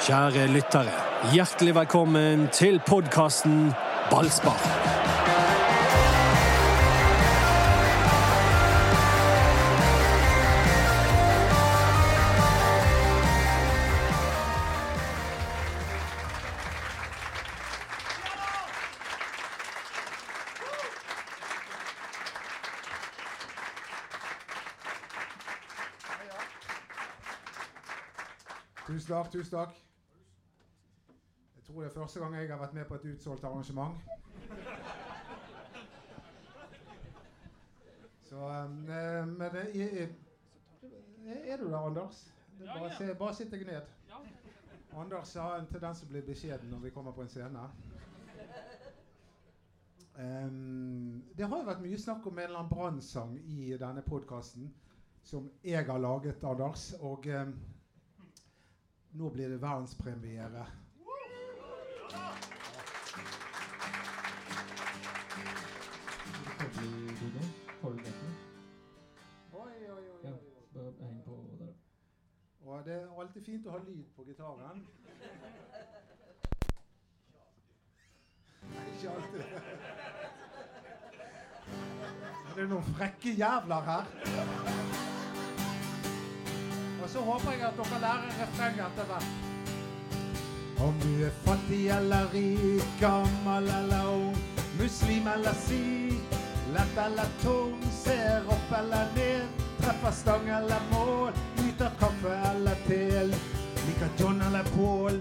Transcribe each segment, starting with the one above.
Kjære lyttere, hjertelig velkommen til podkasten Ballspar. Tusen takk, tusen takk. Jeg tror det er første gang jeg har vært med på et utsolgt arrangement. Så um, eh, Men eh, Er du der, Anders? Det er Bare, se, bare sitt deg ned. Anders har en tendens til å bli beskjeden når vi kommer på en scene. Um, det har jo vært mye snakk om en eller annen brannsang i denne podkasten som jeg har laget, Anders. Og um, nå blir det verdenspremiere. Og det er alltid fint å ha lyd på gitaren. Ikke alltid. Det er noen frekke jævler her. Og så håper jeg at dere lærer refrenget etter hvert. Om du er fattig eller rik, gammel eller ung, muslim eller sikh, lett eller tung, ser opp eller ned, treffer stang eller mål, nyter kaffe eller tel, liker John eller Paul.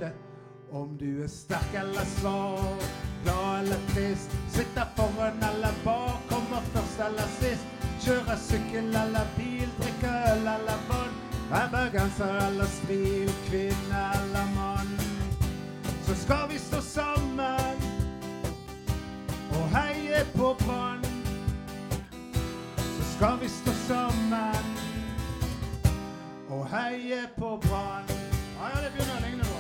Om du er sterk eller svak, glad eller trist, sitter foran eller bak, kommer først eller sist, kjører sykkel eller bil, drikker øl eller vann, er bergenser eller stril, kvinne eller mann. Skal vi stå sammen og heie på Brann. Så skal vi stå sammen og heie på Brann. Ah, ja, det begynner å ligne nå.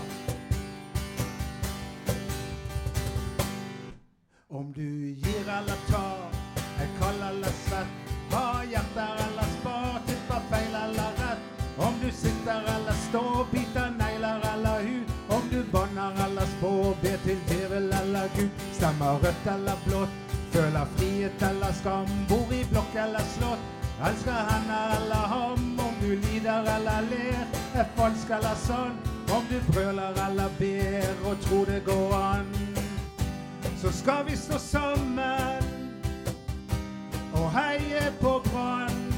Om du gir eller tar, er kald eller svett, har hjerter eller spar, tipper feil eller rett. Om du sitter eller står, biter eller Gud. Stemmer rødt eller blått, føler frihet eller skam. Bor i blokk eller slott, elsker henne eller ham. Om du lider eller ler, er falsk eller sann. Om du brøler eller ber og tror det går an så skal vi stå sammen og heie på Brann.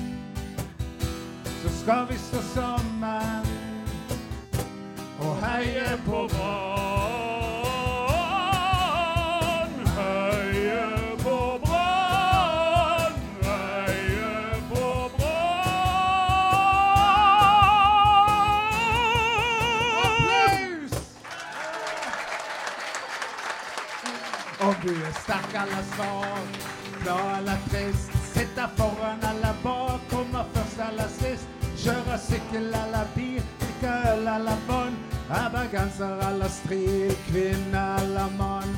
Så skal vi stå sammen og heie på Brann. Sterk eller svak, glad eller trist, sitter foran eller bak, kommer først eller sist, kjører sykkel eller bil, drikker øl eller vann, er bergenser eller stril, kvinne eller mann.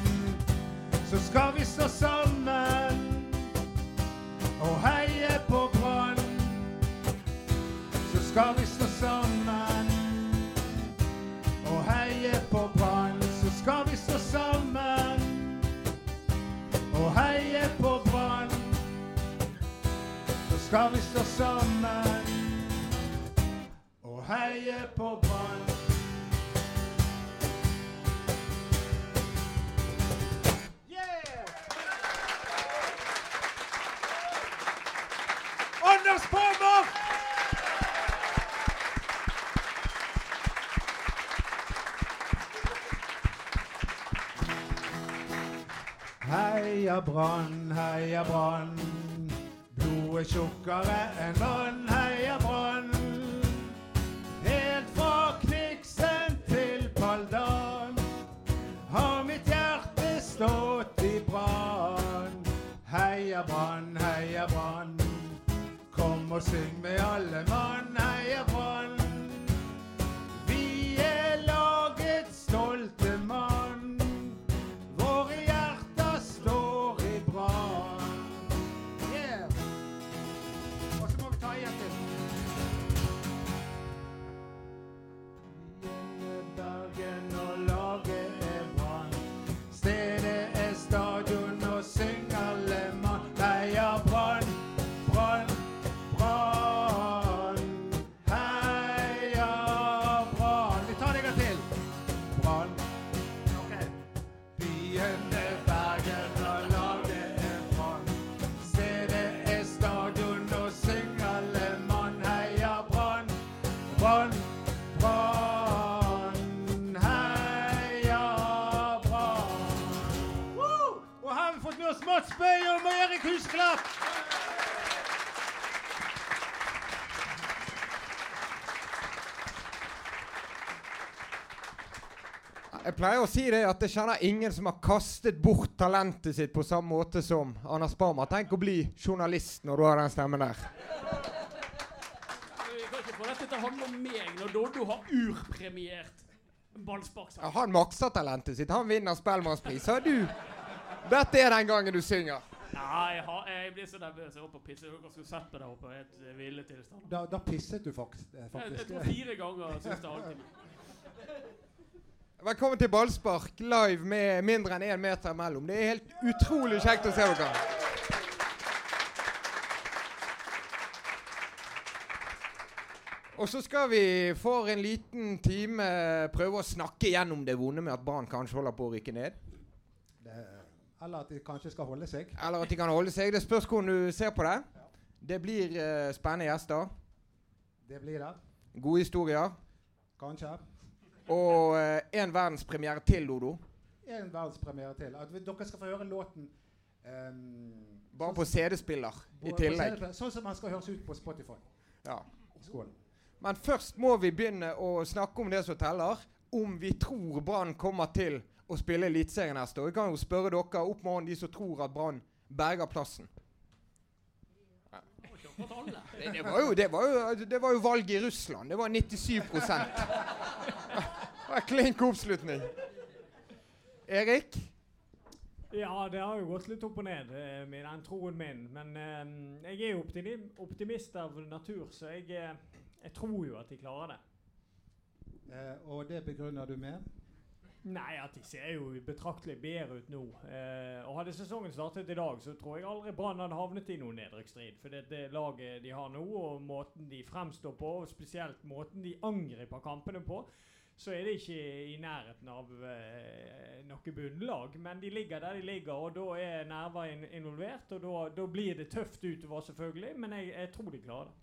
Så skal vi stå sammen og heie på Brann. Så skal vi stå sammen skal vi stå sammen og heie på Brann. Yeah! Heia Brann, heia Brann. Blodet tjukkere enn vann, heia Brann. Helt fra Kniksen til Paldan har mitt hjerte stått i brann. Heia Brann, heia Brann. Kom og syng med alle mann, pleier å si det at jeg kjenner ingen som har kastet bort talentet sitt på samme måte som Anders Barmer. Tenk å bli journalist når du har den stemmen der. Få dette til å handle om meg når Doddo har urpremiert ballsparksang. Ja, han makser talentet sitt. Han vinner Spellemannspris. Og du Dette er den gangen du synger. Nei, jeg, har, jeg blir så nervøs. Jeg holdt på å pisse. Dere skulle sett meg der oppe. Helt et ville tilstand. Da, da pisset du faktisk. faktisk. Jeg, jeg faktisk. tror fire ganger siste halvtime. Velkommen til ballspark live med mindre enn én meter imellom. Det er helt utrolig kjekt å se dere. Og så skal vi for en liten time prøve å snakke gjennom det vonde med at Brann kanskje holder på å rykke ned. Det, eller at de kanskje skal holde seg. Eller at de kan holde seg. Det spørs hvordan du ser på det. Det blir uh, spennende gjester. Det blir det. Gode historier. Kanskje. Og eh, en verdenspremiere til, Dodo. En verdenspremiere til. At dere skal få høre låten um, Bare på CD-spiller i tillegg. CD Sånn som den skal høres ut på Spotify. Ja. Skål. Men først må vi begynne å snakke om det som teller. Om vi tror Brann kommer til å spille Eliteserien neste år. Vi kan jo spørre dere opp med hånden de som tror at Brann berger plassen. Det, det, var jo, det, var jo, det var jo valget i Russland. Det var 97 Det var Klink oppslutning. Erik? Ja, det har jo gått litt opp og ned eh, med den troen min. Men eh, jeg er jo optimist av natur, så jeg, eh, jeg tror jo at de klarer det. Eh, og det begrunner du med? Nei, at de ser jo betraktelig bedre ut nå. Eh, og hadde sesongen startet i dag, så tror jeg aldri Brann hadde havnet i noen nedrykksstrid. For det, det laget de har nå, og måten de fremstår på, og spesielt måten de angriper kampene på, så er det ikke i nærheten av eh, noe bunnlag. Men de ligger der de ligger, og da er nerver in involvert. Og da blir det tøft utover, selvfølgelig, men jeg, jeg tror de klarer det.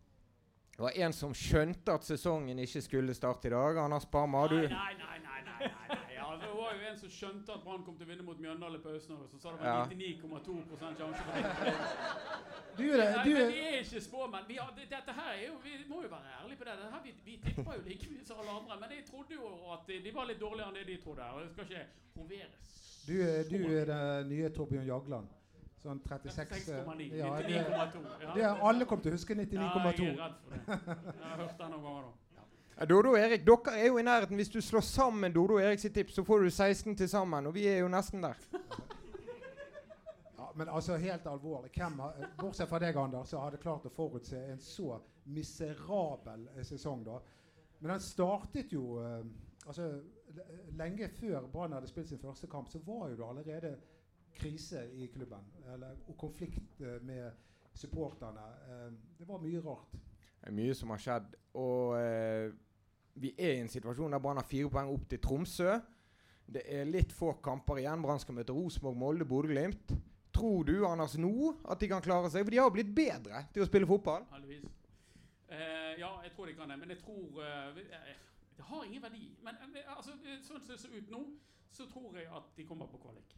Det var en som skjønte at sesongen ikke skulle starte i dag. Anders Parma, du Nei, nei, nei. nei, nei, nei, nei. Ja, det var jo en som skjønte at Brann kom til å vinne mot Mjøndalen i pausen. og Så sa det var Ja. 99,2 sjanse for det. Du er det. Nei, Du men er, vi er ikke spåmenn. Vi, har- dette her er jo, vi må jo være ærlige på det. det her, vi, vi tipper jo like mye som alle andre. Men jeg trodde jo at de, de var litt dårligere enn det de trodde. Og jeg skal ikke hovere du, er, du er den nye Torbjørn Jagland. Sånn 36 eh, 6,9. ja, 99,2. Ja. det har alle kommer til å huske 99,2. Ja, jeg er redd for det. Jeg har hørt det noen ganger nå. Dodo og Erik, dere er jo i nærheten. Hvis du slår sammen Dodo og Erik sitt tips, så får du 16 til sammen. Og vi er jo nesten der. Ja, men altså helt alvorlig. Hvem har, bortsett fra deg, Anders, så hadde klart å forutse en så miserabel eh, sesong, da. Men den startet jo eh, altså, Lenge før Brann hadde spilt sin første kamp, så var jo det allerede krise i klubben. Eller, og konflikt eh, med supporterne. Det var mye rart. Det er mye som har skjedd. Og vi er i en situasjon der Brann har fire poeng opp til Tromsø. Det er litt få kamper igjen. Brann skal møte Rosenborg, Molde, Bodø-Glimt. Tror du, Anders, nå at de kan klare seg? For de har blitt bedre til å spille fotball. Heldigvis. Uh, ja, jeg tror de kan det. Men jeg tror uh, Det har ingen verdi. Men uh, altså, sånn som det ser ut nå, så tror jeg at de kommer på kvalik.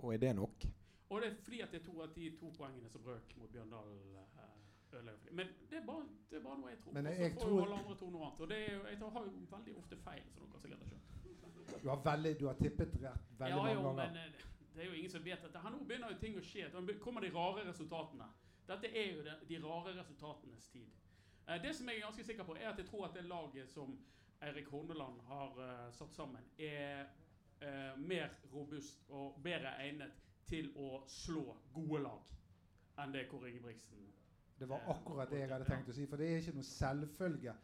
Og er det nok? Og det er fordi at jeg tror at de to poengene som røk mot Bjørndal Men det er, bare, det er bare noe jeg tror. Men jeg får tror- alle andre tro noe annet. Og det er jeg har jo veldig ofte feil, som dere sikkert har skjønt. Du har, veldig, du har tippet rett veldig Ja, mange jo, ganger. men eh, det er jo ingen som vet dette. her Nå begynner jo ting å skje. Nå kommer de rare resultatene. Dette er jo de, de rare resultatenes tid. Eh, det som jeg er ganske sikker på, er at jeg tror at det laget som Eirik Horneland har uh, satt sammen, er uh, mer robust og bedre egnet til å slå gode lag enn det Kåre Ingebrigtsen Det var akkurat det jeg hadde tenkt å si. For det er ikke noe selvfølge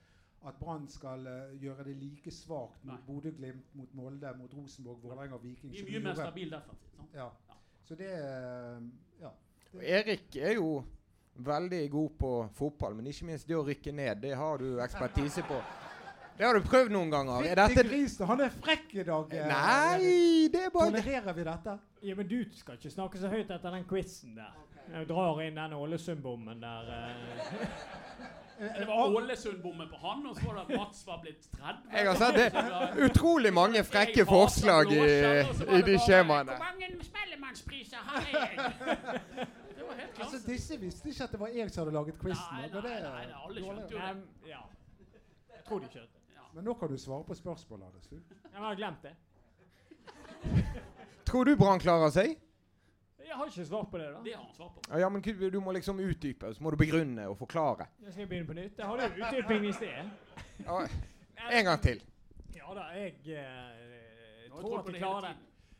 at Brann skal uh, gjøre det like svakt mot. Bodø-Glimt, mot Molde, mot Rosenborg, Vålerenga og Viking. De er mye mer stabile stabil defensivt. Ja. Ja. Så det uh, Ja. Det. Erik er jo veldig god på fotball, men ikke minst det å rykke ned. Det har du ekspertise på. Det har du prøvd noen ganger. Er dette grisen, han er frekk i dag! eh, Nei, det er bare Tolererer vi dette? Ja, men du skal ikke snakke så høyt etter den quizen der. Jeg drar inn den Ålesund-bommen der. eh. eh, Det var Ålesund-bommen på han, og så var det at Mats var blitt 30. Jeg har sett det. Utrolig mange frekke forslag i, i de skjemaene. Hvor mange spellemannspriser har jeg? Det var helt Altså, disse visste ikke at det var jeg som hadde laget quizen. Nei, nei, nei, nei, alle skjønte jo Nei, ja. Jeg tror de skjønte. Ja. Men nå kan du svare på spørsmålet, Jeg har glemt det. Tror du Brann klarer seg? Jeg har ikke svart på det, da. Det har han svar på. Ja, men du må liksom utdype, så må du begrunne og forklare. Jeg skal begynne på nytt. Jeg hadde jo utdyping i sted. Ja, en gang til. Ja da, jeg eh, jeg tror at jeg klarer det.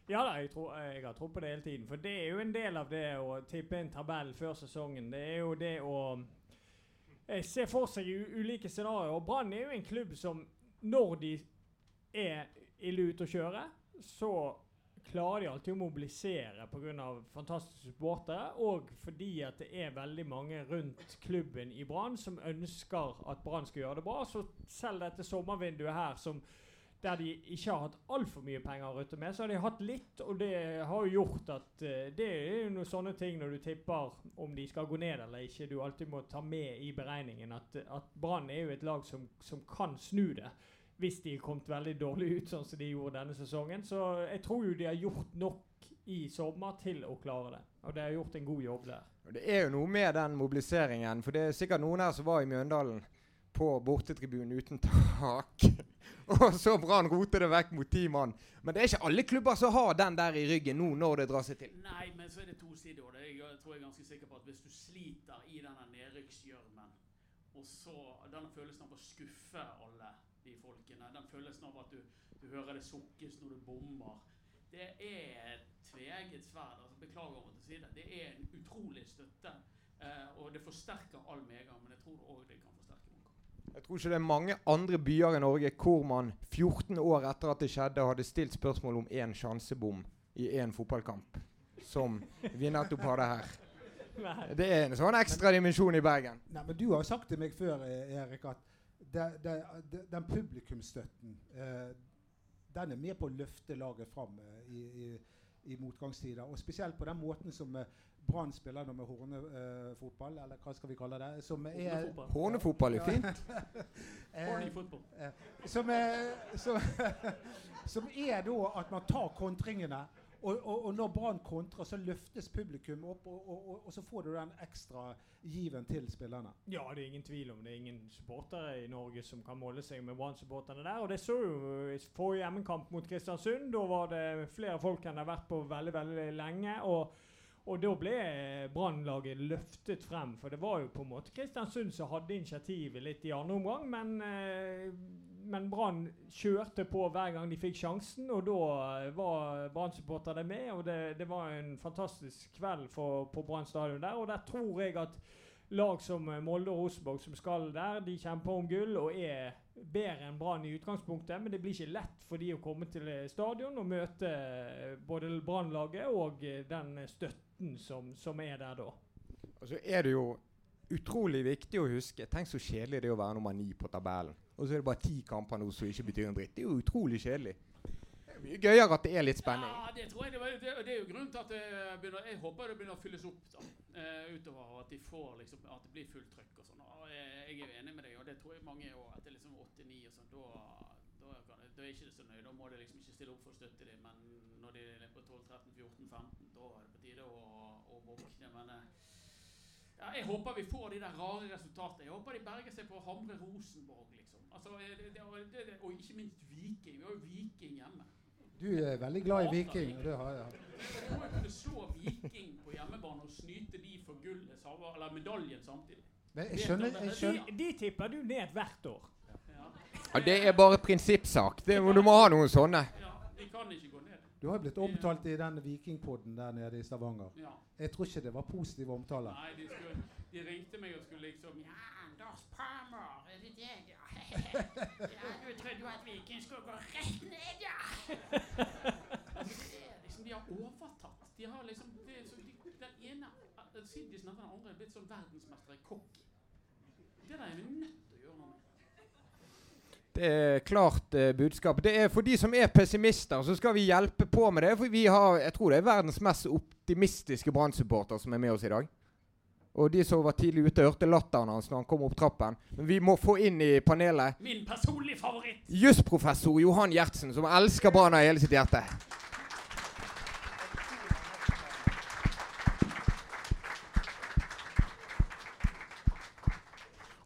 Ja da, jeg, tror, jeg har trodd på det hele tiden. For det er jo en del av det å tippe en tabell før sesongen. Det er jo det å eh, se for seg u ulike scenarioer. Og Brann er jo en klubb som når de er ille ute å kjøre, så klarer de alltid å mobilisere pga. fantastiske supportere, og fordi at det er veldig mange rundt klubben i Brann som ønsker at Brann skal gjøre det bra. Så selv dette sommervinduet her, som der de ikke har hatt altfor mye penger å rutte med, så har de hatt litt, og det har jo gjort at eh, det er jo noen sånne ting når du tipper om de skal gå ned eller ikke, du alltid må ta med i beregningen at, at Brann er jo et lag som, som kan snu det. Hvis de kom kommet veldig dårlig ut, sånn som de gjorde denne sesongen. Så jeg tror jo de har gjort nok i sommer til å klare det. Og de har gjort en god jobb der. Det er jo noe med den mobiliseringen, for det er sikkert noen her som var i Mjøndalen på bortetribunen uten tak. Og så Brann roter det vekk mot ti mann. Men det er ikke alle klubber som har den der i ryggen nå når det drar seg til. Nei, men så er det to sider. og det. Jeg tror jeg er ganske sikker på at hvis du sliter i denne nedrykksgjørmen, og så denne følelsen av å skuffe alle de folkene, den følelsen av at du, du hører det sukkes når du bommer, det er et tveget sverd. Altså, beklager å si det. Det er en utrolig støtte, eh, og det forsterker all medgang, men jeg tror òg det kan forsterke noe. Jeg tror ikke det er mange andre byer i Norge hvor man 14 år etter at det skjedde, hadde stilt spørsmål om én sjansebom i én fotballkamp, som vi nettopp hadde her. Det er en sånn ekstra dimensjon i Bergen. Nei, men Du har sagt til meg før, eh, Erik, at det, det, det, den publikumsstøtten eh, den er med på å løfte laget fram eh, i, i, i motgangstider. Og spesielt på den måten som eh, Brann spiller nå med hornefotball, eller hva skal vi kalle det? Som er, Hornefotball. Er fint. Horny eh, som, er, som, som er da at man tar kontringene. Og, og, og når Brann kontrer, så løftes publikum opp, og, og, så får du den ekstra given til spillerne. Ja, det er ingen tvil om det. er ingen supportere i Norge som kan måle seg med Brann-supporterne der. Og det så jo i forrige hjemmekamp mot Kristiansund. Da var det flere folk enn det har vært på veldig, veldig lenge. og og da ble Brann-laget løftet frem, for det var jo på en måte Kristiansund som hadde initiativet litt i andre omgang, men, eh, men Brann kjørte på hver gang de fikk sjansen, og da eh, var Brann-supporterne med. Og det, det var en fantastisk kveld for, på Brann stadion der, og der tror jeg at lag som eh, Molde og Rosenborg som skal der, de kjemper om gull og er bedre enn Brann i utgangspunktet. Men det blir ikke lett for de å komme til eh, stadion og møte både Brann-laget og den støtten som, som er der da. Og så er det jo utrolig viktig å huske Tenk så kjedelig det er å være nummer ni på tabellen. Og så er det bare ti kamper nå som ikke betyr en dritt. Det er jo utrolig kjedelig. Det er mye gøyere at det er litt spenning. Ja, det tror jeg det, det, er jo grunnen til at det begynner Jeg håper det begynner å fylles opp da, eh, utover, at de får liksom At det blir fullt trøkk og sånn. Jeg, jeg er jo enig med deg, og det tror jeg mange òg. Etter liksom 8-9 og sånn, da, da, er ikke så nøye. Da må de liksom ikke stille opp for å støtte dem. Men når de er på 12-13-14-15, da er det på tide å, å våkne. Eh, ja, jeg håper vi får de der rare resultatene. Jeg håper de berger seg på Hamre Rosenborg, liksom. Altså, det, det, og det, det, og ikke minst Viking. Vi har jo Viking hjemme. Du er veldig glad i Viking. og Det har jeg. Du må jo kunne slå Viking på hjemmebane og snyte de for gullet, eller medaljen samtidig. Men jeg skjønner, jeg skjønner De, de tipper du ned hvert år. Ja, Ja, det er bare prinsippsak. Det, du må ha noen sånne. ja de kan ikke gå. Du har jo blitt omtalt i den Vikingpodden der nede i Stavanger. Ja. Jeg tror ikke det var positiv omtale. Nei, de, skulle, de ringte meg og skulle liksom Ja, Anders Palmer, er det deg, ja? ja, du trodde jo at Viking skulle gå rett ned, ja! liksom, de har overtatt. De har liksom det så, de, Den ene Siddisen etter den andre er blitt sånn verdensmester i kokk. Det der er nødt Det er klart eh, budskap. Det er For de som er pessimister, så skal vi hjelpe på med det. For vi har, jeg tror det er verdens mest optimistiske Brann-supporter som er med oss i dag. Og de som var tidlig ute, hørte latteren hans når han kom opp trappen. Men vi må få inn i panelet Min personlige favoritt. jusprofessor Johan Gjertsen, som elsker Brann av hele sitt hjerte.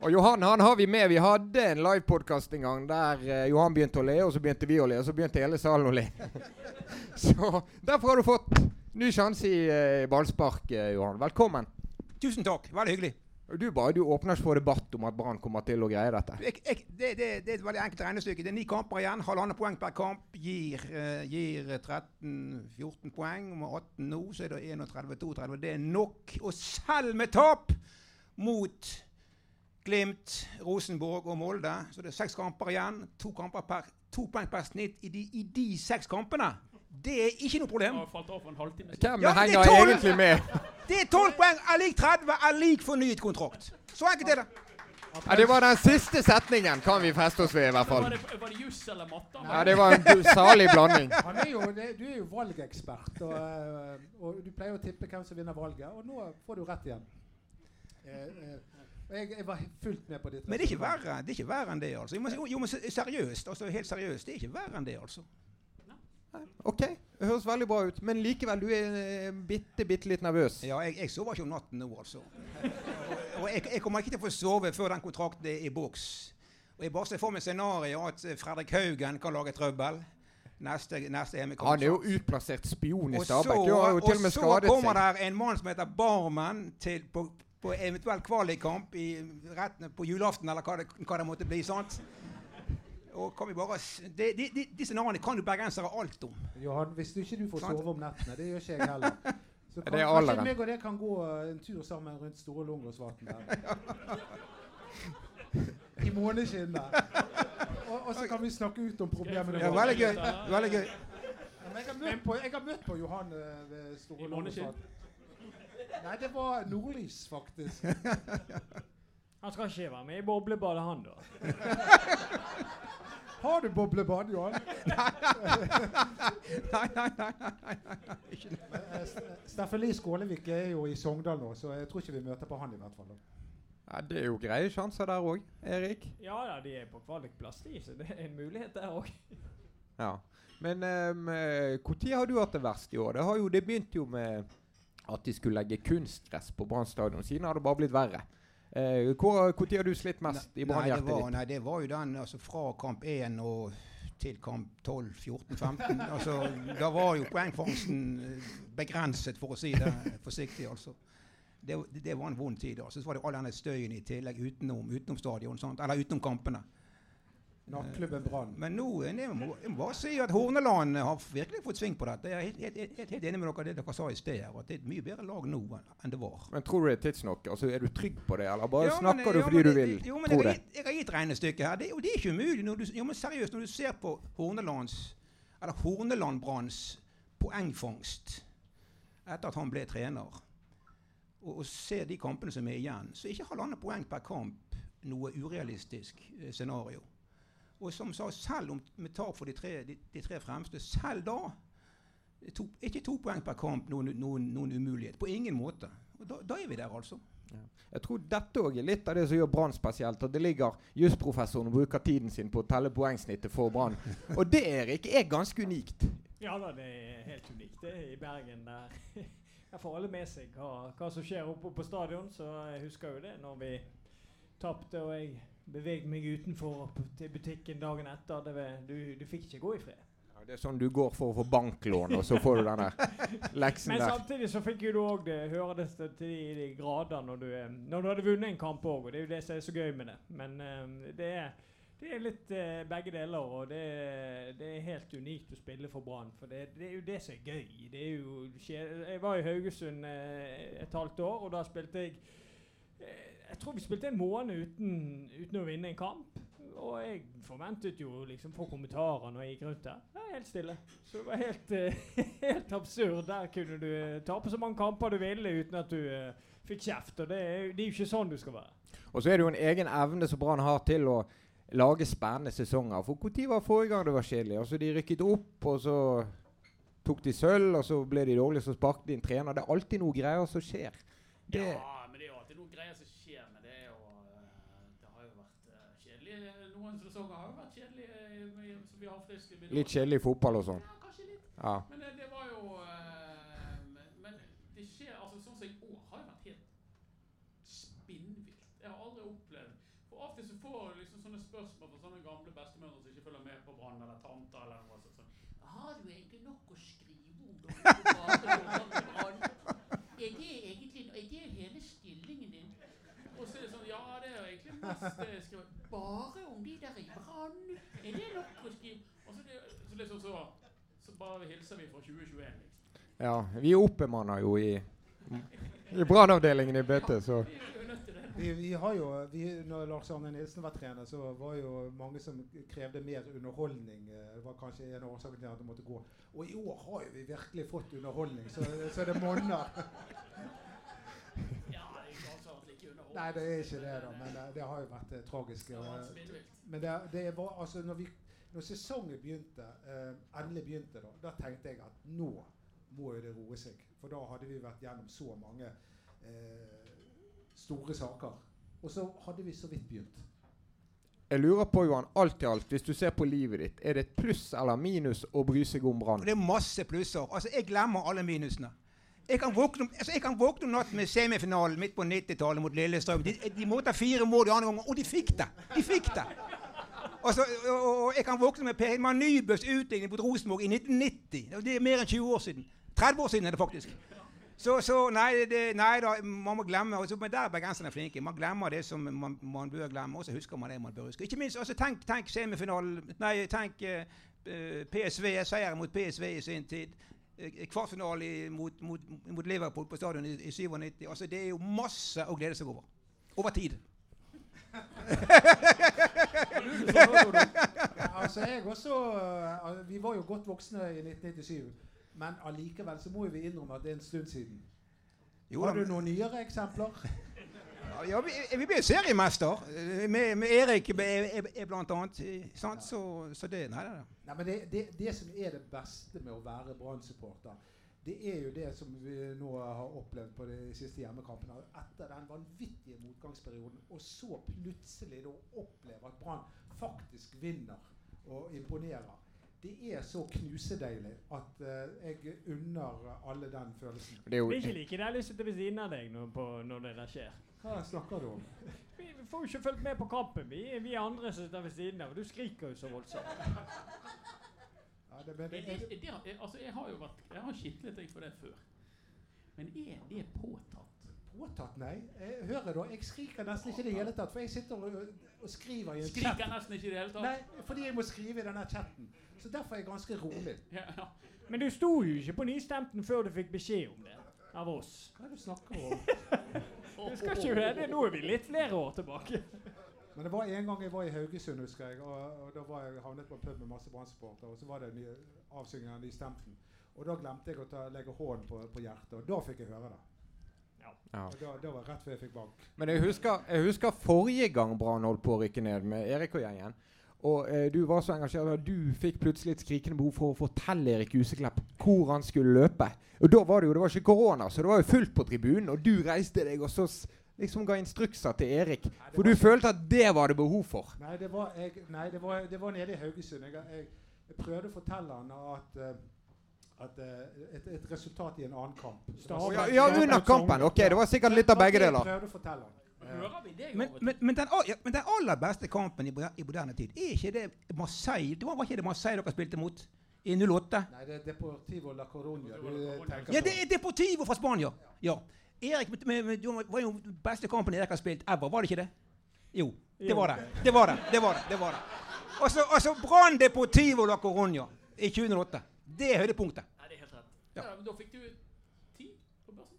Og Johan han har vi med. Vi hadde en livepodkast en gang der eh, Johan begynte å le, og så begynte vi å le, og så begynte hele salen å le. så derfor har du fått ny sjanse i eh, ballspark, eh, Johan. Velkommen. Tusen takk. Veldig hyggelig. Du bare du åpner ikke for debatt om at Brann kommer til å greie dette. Jeg, jeg, det, det, det er et veldig enkelt regnestykke. Det er ni kamper igjen. Halvannet poeng per kamp gir, eh, gir 13-14 poeng. Med 18 nå, så er det 31-32. Det er nok. Og selv med tap mot Glimt, Rosenborg og Molde, så det er seks kamper igjen. To, kamper per, to poeng per snitt i de, i de seks kampene. Det er ikke noe problem. Hvem Ja, er henger tolv! egentlig med? Det er 12 poeng er lik 30 er lik fornyet kontrakt. Så enkelt er det. Ja, det var den siste setningen, kan vi feste oss ved, i hvert fall. Var det, var det juss eller matte? Ja, det var en salig blanding. Han er jo, du er jo valgekspert, og, eh, og du pleier å tippe hvem som vinner valget. Og nå får du rett igjen. Eh, eh, jeg, jeg var fullt med på ditt Men det er ikke verre, det er ikke verre enn det, altså. Jo, men, jo, men seriøst, altså helt seriøst, det er ikke verre enn det, altså. OK, det høres veldig bra ut. Men likevel, du er eh, bitte, bitte litt nervøs. Ja, jeg, jeg sover ikke om natten nå, altså. Og, og jeg, jeg kommer ikke til å få sove før den kontrakten er i boks. Og jeg bare ser for meg scenarioet at eh, Fredrik Haugen kan lage trøbbel. Neste, neste. Han er jo utplassert spion i Og så, Stabæk. Du har jo til og og med så kommer der en mann som heter Barmen til, på, på eventuell kvalikkamp i, rett på julaften, eller hva det, hva det måtte bli. sant? Og kan vi bare, de, de, de, Disse navnene kan jo bergensere alt om. Johan, hvis du ikke du får sove om nettene, det gjør ikke jeg heller. Så kan, Det er kanskje meg og deg kan gå eh, en tur sammen rundt Store Lungåsvatn der. I måneskinnet. Og, og så kan vi snakke ut om problemene Ja, veldig gøy. veldig gøy. Men Jeg har møtt på, jeg har møtt på Johan eh, ved Store? Lungåsvatn. Nei, det var nordlys, faktisk. Han skal ikke være med i boblebadet, han da. Har du boblebad, Johan? Nei, nei, nei. nei, nei, nei. nei. Eh, Steffen Lie Skålevik er jo i Sogndal nå, så jeg tror ikke vi møter på han i hvert fall. Ja, det er jo greie sjanser der òg, Erik. Ja da, de er på kvalikplass, de, så det er en mulighet der òg. Ja. Men når har du hatt det verst i år? Det, har jo, det begynte jo med at de skulle legge kunstgress på Brann stadion. Siden har det bare blitt verre. Eh, hvor tid har du slitt mest i Brann-hjertet ditt? nei, det var jo den altså fra kamp 1 og til kamp 12, 14, 15. altså, da var jo poengfangsten eh, begrenset, for å si det forsiktig. altså. Det, det, det var en vond tid. altså. Så var det all denne støyen i tillegg utenom, utenom stadion, sant? eller utenom kampene. Nattklubben Brann. Men nå eh, jeg må, jeg må bare si at Horneland har virkelig fått sving på dette. Jeg er helt, helt, helt, helt enig med dere det dere sa i sted. her, at Det er et mye bedre lag nå enn- det var. Men tror du det er tidsnok? Altså, er du trygg på det, eller bare Ja, men- snakker du ja, fordi men du vil jo, men tro jeg, det? Jeg har gitt regnestykket her. Det, jo- det er ikke umulig. Når du, jo, men seriøst, når du ser på Hornelands Eller Horneland Branns poengfangst etter at han ble trener, og, og ser de kampene som er igjen, så er ikke halvannet poeng per kamp noe urealistisk eh, scenario. Og som sa, selv om med tap for de tre, de, de tre fremste, selv da to, ikke to poeng per kamp noen, noen, noen umulighet. På ingen måte. Og da, da er vi der, altså. Jeg tror dette òg er litt av det som gjør Brann spesielt. At det ligger jusprofessoren og bruker tiden sin på å telle poengsnittet for Brann. Og det, Erik, er ganske unikt. Ja da, det er helt unikt det er i Bergen. der. Jeg får alle med seg hva, hva som skjer oppe på stadion. Så jeg husker jo det når vi tapte og jeg beveget meg utenfor til butikken dagen etter. Det du, du fikk ikke gå i fred. Ja, det er sånn du går for å få banklån, og så får du denne leksen Men der. samtidig så fikk jo du òg det høre det til de, de grader når du, eh, når du hadde vunnet en kamp òg. Og det er jo det som er så gøy med det. Men um, det er det er litt uh, begge deler, og det, det er helt unikt å spille for Brann. For det, det er jo det som er gøy. Det er jo, jeg var i Haugesund uh, et halvt år, og da spilte jeg eh, Jeg tror vi spilte en måned uten, uten å vinne en kamp. Og jeg forventet jo liksom få kommentarer når jeg gikk rundt der. Er helt stille. Så det var helt, uh, helt absurd. Der kunne du eh, tape så mange kamper du ville uten at du uh, fikk kjeft. Og det er, det er jo ikke sånn du skal være. Og så er det jo en egen evne som Brann har til å lage spennende sesonger. For når var forrige gang det var kjedelig? Altså De rykket opp, og så tok de sølv, og så ble de dårlige, så sparket de en trener. Det er alltid noe greier som skjer. Det, Ja, men det er jo alltid Årets sesonger har jo vært kjedelige, eh, med- som vi har friskt i minnet. Litt kjedelig fotball og sånn. Ja, kanskje litt. Ja. Men det, det var jo uh, men- det skjer altså sånn som i år har jo vært helt spinnvilt. Jeg har aldri opplevd For av og til så får jeg liksom sånne spørsmål fra sånne gamle bestemødre som ikke følger med på Brann, eller tanter eller noe sånt. sånn. Har du egentlig nok å skrive om? Er det egentlig er det hele stillingen din? Og så er det sånn Ja, det er egentlig mest det jeg skriver. Bare om de der i Brann? Er det nok å skrive? Og så, det, så liksom så Så bare hilser vi fra 2021, liksom. ja. Vi oppbemanner jo i, i brannavdelingen i BT, så Vi. Vi, har jo, vi, når Lars Arne Nilsen var trener, så var jo mange som krevde mer underholdning. eh, Det var kanskje en av årsakene til at det måtte gå. Og i år har jo vi virkelig fått underholdning, så, så det monner. Ja, altså. Nei, det er ikke det, da. Men det, det har jo vært eh, tragisk. Eh. Men det, det var altså når, vi, når sesongen begynte, eh, endelig begynte, da, da tenkte jeg at nå må jo det roe seg. For da hadde vi vært gjennom så mange eh, store saker. Og så hadde vi så vidt begynt. jeg lurer på, Johan, alt i alt, hvis du ser på livet ditt, er det et pluss eller minus å bry seg om Brann? det er masse plusser. Altså, Jeg glemmer alle minusene. Jeg kan våkne, altså, jeg kan våkne om natten med semifinalen midt på 90-tallet mot Lillestrøm. De, de måtte ha fire mål de andre omgang, og de fikk det! De fikk det! Og, så, og, og jeg kan våkne med Per Hilmar Nybøs utligning mot Rosenborg i 1990. Det er mer enn 20 år siden. 30 år siden er det faktisk. Så, så nei, det, nei da, man må glemme altså, Men der er bergenserne flinke. Man glemmer det som man, man bør glemme, og så husker man det man bør huske. Ikke minst, altså, tenk, tenk semifinalen Nei, tenk eh, eh, PSV, seieren mot PSV i sin tid. Eh, Kvartfinale mot, mot, mot Liverpool på stadion i, i 97. Altså, det er jo masse å glede seg over. Over tid. Altså jeg også, altså, Vi var jo godt voksne i 1997, men allikevel så må vi innrømme at det er en stund siden. Jo, Har du noen nyere eksempler? ja, vi, vi ble seriemester eh, med, med Erik er, er blant annet. eh, Sant? Så, så det Nei, nei, nei. Nei, men det, det, det som er det beste med å være Brann-supporter, det er jo det som vi nå har opplevd på de siste hjemmekampene. Etter den vanvittige motgangsperioden, og så plutselig da oppleve at Brann faktisk vinner og imponerer. Det er så knusedeilig at uh, jeg unner alle den følelsen. Det er jo Det ikke like deilig å sitte ved siden av deg når, på, når det der skjer. Hva snakker du om? Vi vi får jo ikke fulgt med på kampen, vi, vi andre som sitter ved siden av. Du skriker jo så voldsomt. Det, men, Det, det, det, det, altså, jeg har jo vært Jeg har skitlet deg for det før. Men er det påtatt? påtatt, nei. Jeg hører da, jeg skriker nesten ikke i det hele tatt, for jeg sitter og, og skriver i en chat. Skriker nesten ikke i det hele tatt? Nei, fordi jeg må skrive i denne chatten. Så derfor er jeg ganske rolig. Ja, ja. Men du sto jo ikke på nystemten før du fikk beskjed om det. Av oss. Hva er det du snakker om? Det skal ikke være det. Nå er vi litt flere år tilbake. Men det var en gang jeg var i Haugesund, husker jeg. Og, og da var jeg havnet på en pub med masse Brann-supportere. Og så var det ny, avsynging av Nystemten. Og da glemte jeg å ta, legge hånden på, på hjertet. Og da fikk jeg høre det. ja. Og da, da var rett før jeg fikk bank. Men jeg husker, jeg husker forrige gang Brann holdt på å rykke ned med Erik og gjengen. Og eh, du var så engasjert at du fikk plutselig et skrikende behov for å fortelle Erik Huseklepp hvor han skulle løpe. Og da var det jo det var ikke korona, så det var jo fullt på tribunen. Og du reiste deg og så liksom ga instrukser til Erik. Nei, For du ikke- følte at det var det behov for. Nei, det var, jeg, nei, det var, det var nede i Haugesund. Jeg, jeg, jeg prøvde å fortelle han at, eh, at eh, et, et resultat i en annen kamp. Det Ja, ja, under kampen. Ok, det var sikkert litt av begge deler. Jeg prøvde å fortelle han. Hører vi deg Men, men, men, den, ja, men den aller beste kampen i, i moderne tid, er ikke det Marseille? Det var, var ikke det Marseille dere spilte mot i 08? Nei, det er Deportivo la Coruña Ja, det er Deportivo fra Spania! Ja. Erik, med, med, med, var jo den beste kampen Erik har spilt ever, var det ikke det? Jo, det var det. Det var det. det var det, det var det. Og så og så Brann Deportivo la Coruña i 2008. Det er høydepunktet. Nei, det er helt rett. Ja. Ja. men da fikk du ti på børsen?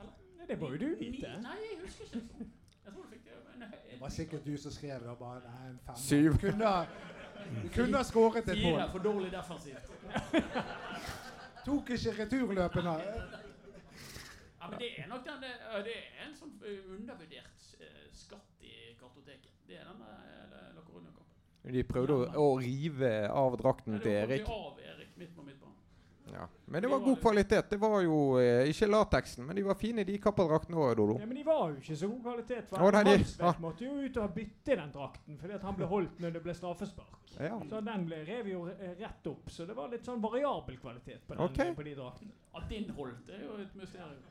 Eller? Nei, Det må jo du vite. Nei, jeg husker ikke. Jeg tror du fikk det. Men, Det var sikkert du som skrev det. Bare, nei, en fem. Syv. Du kunne, du kunne ha skåret et Fire mål. er for dårlig defensivt. Tok ikke returløpene. Ja, men det er nok den, eh, det er en sånn eh, undervurdert eh, skatt i kartoteket. Det er denne uh, La Coruña-kampen. De prøvde å, å rive av drakten Nei, til det Erik. faktisk av Erik midt på midtbanen. Ja. Men det var god kvalitet. Det var jo eh, ikke lateksen, men de var fine, de kappadraktene òg, Dodo. Ja, men de var jo ikke så god kvalitet. For Å, ja. måtte jo ut og bytte den drakten fordi at han ble holdt når det ble straffespark. Ja. Så den ble rev jo rett opp. Så det var litt sånn variabel kvalitet på, den, okay. på de draktene. At din holdt, det er jo et mysterium.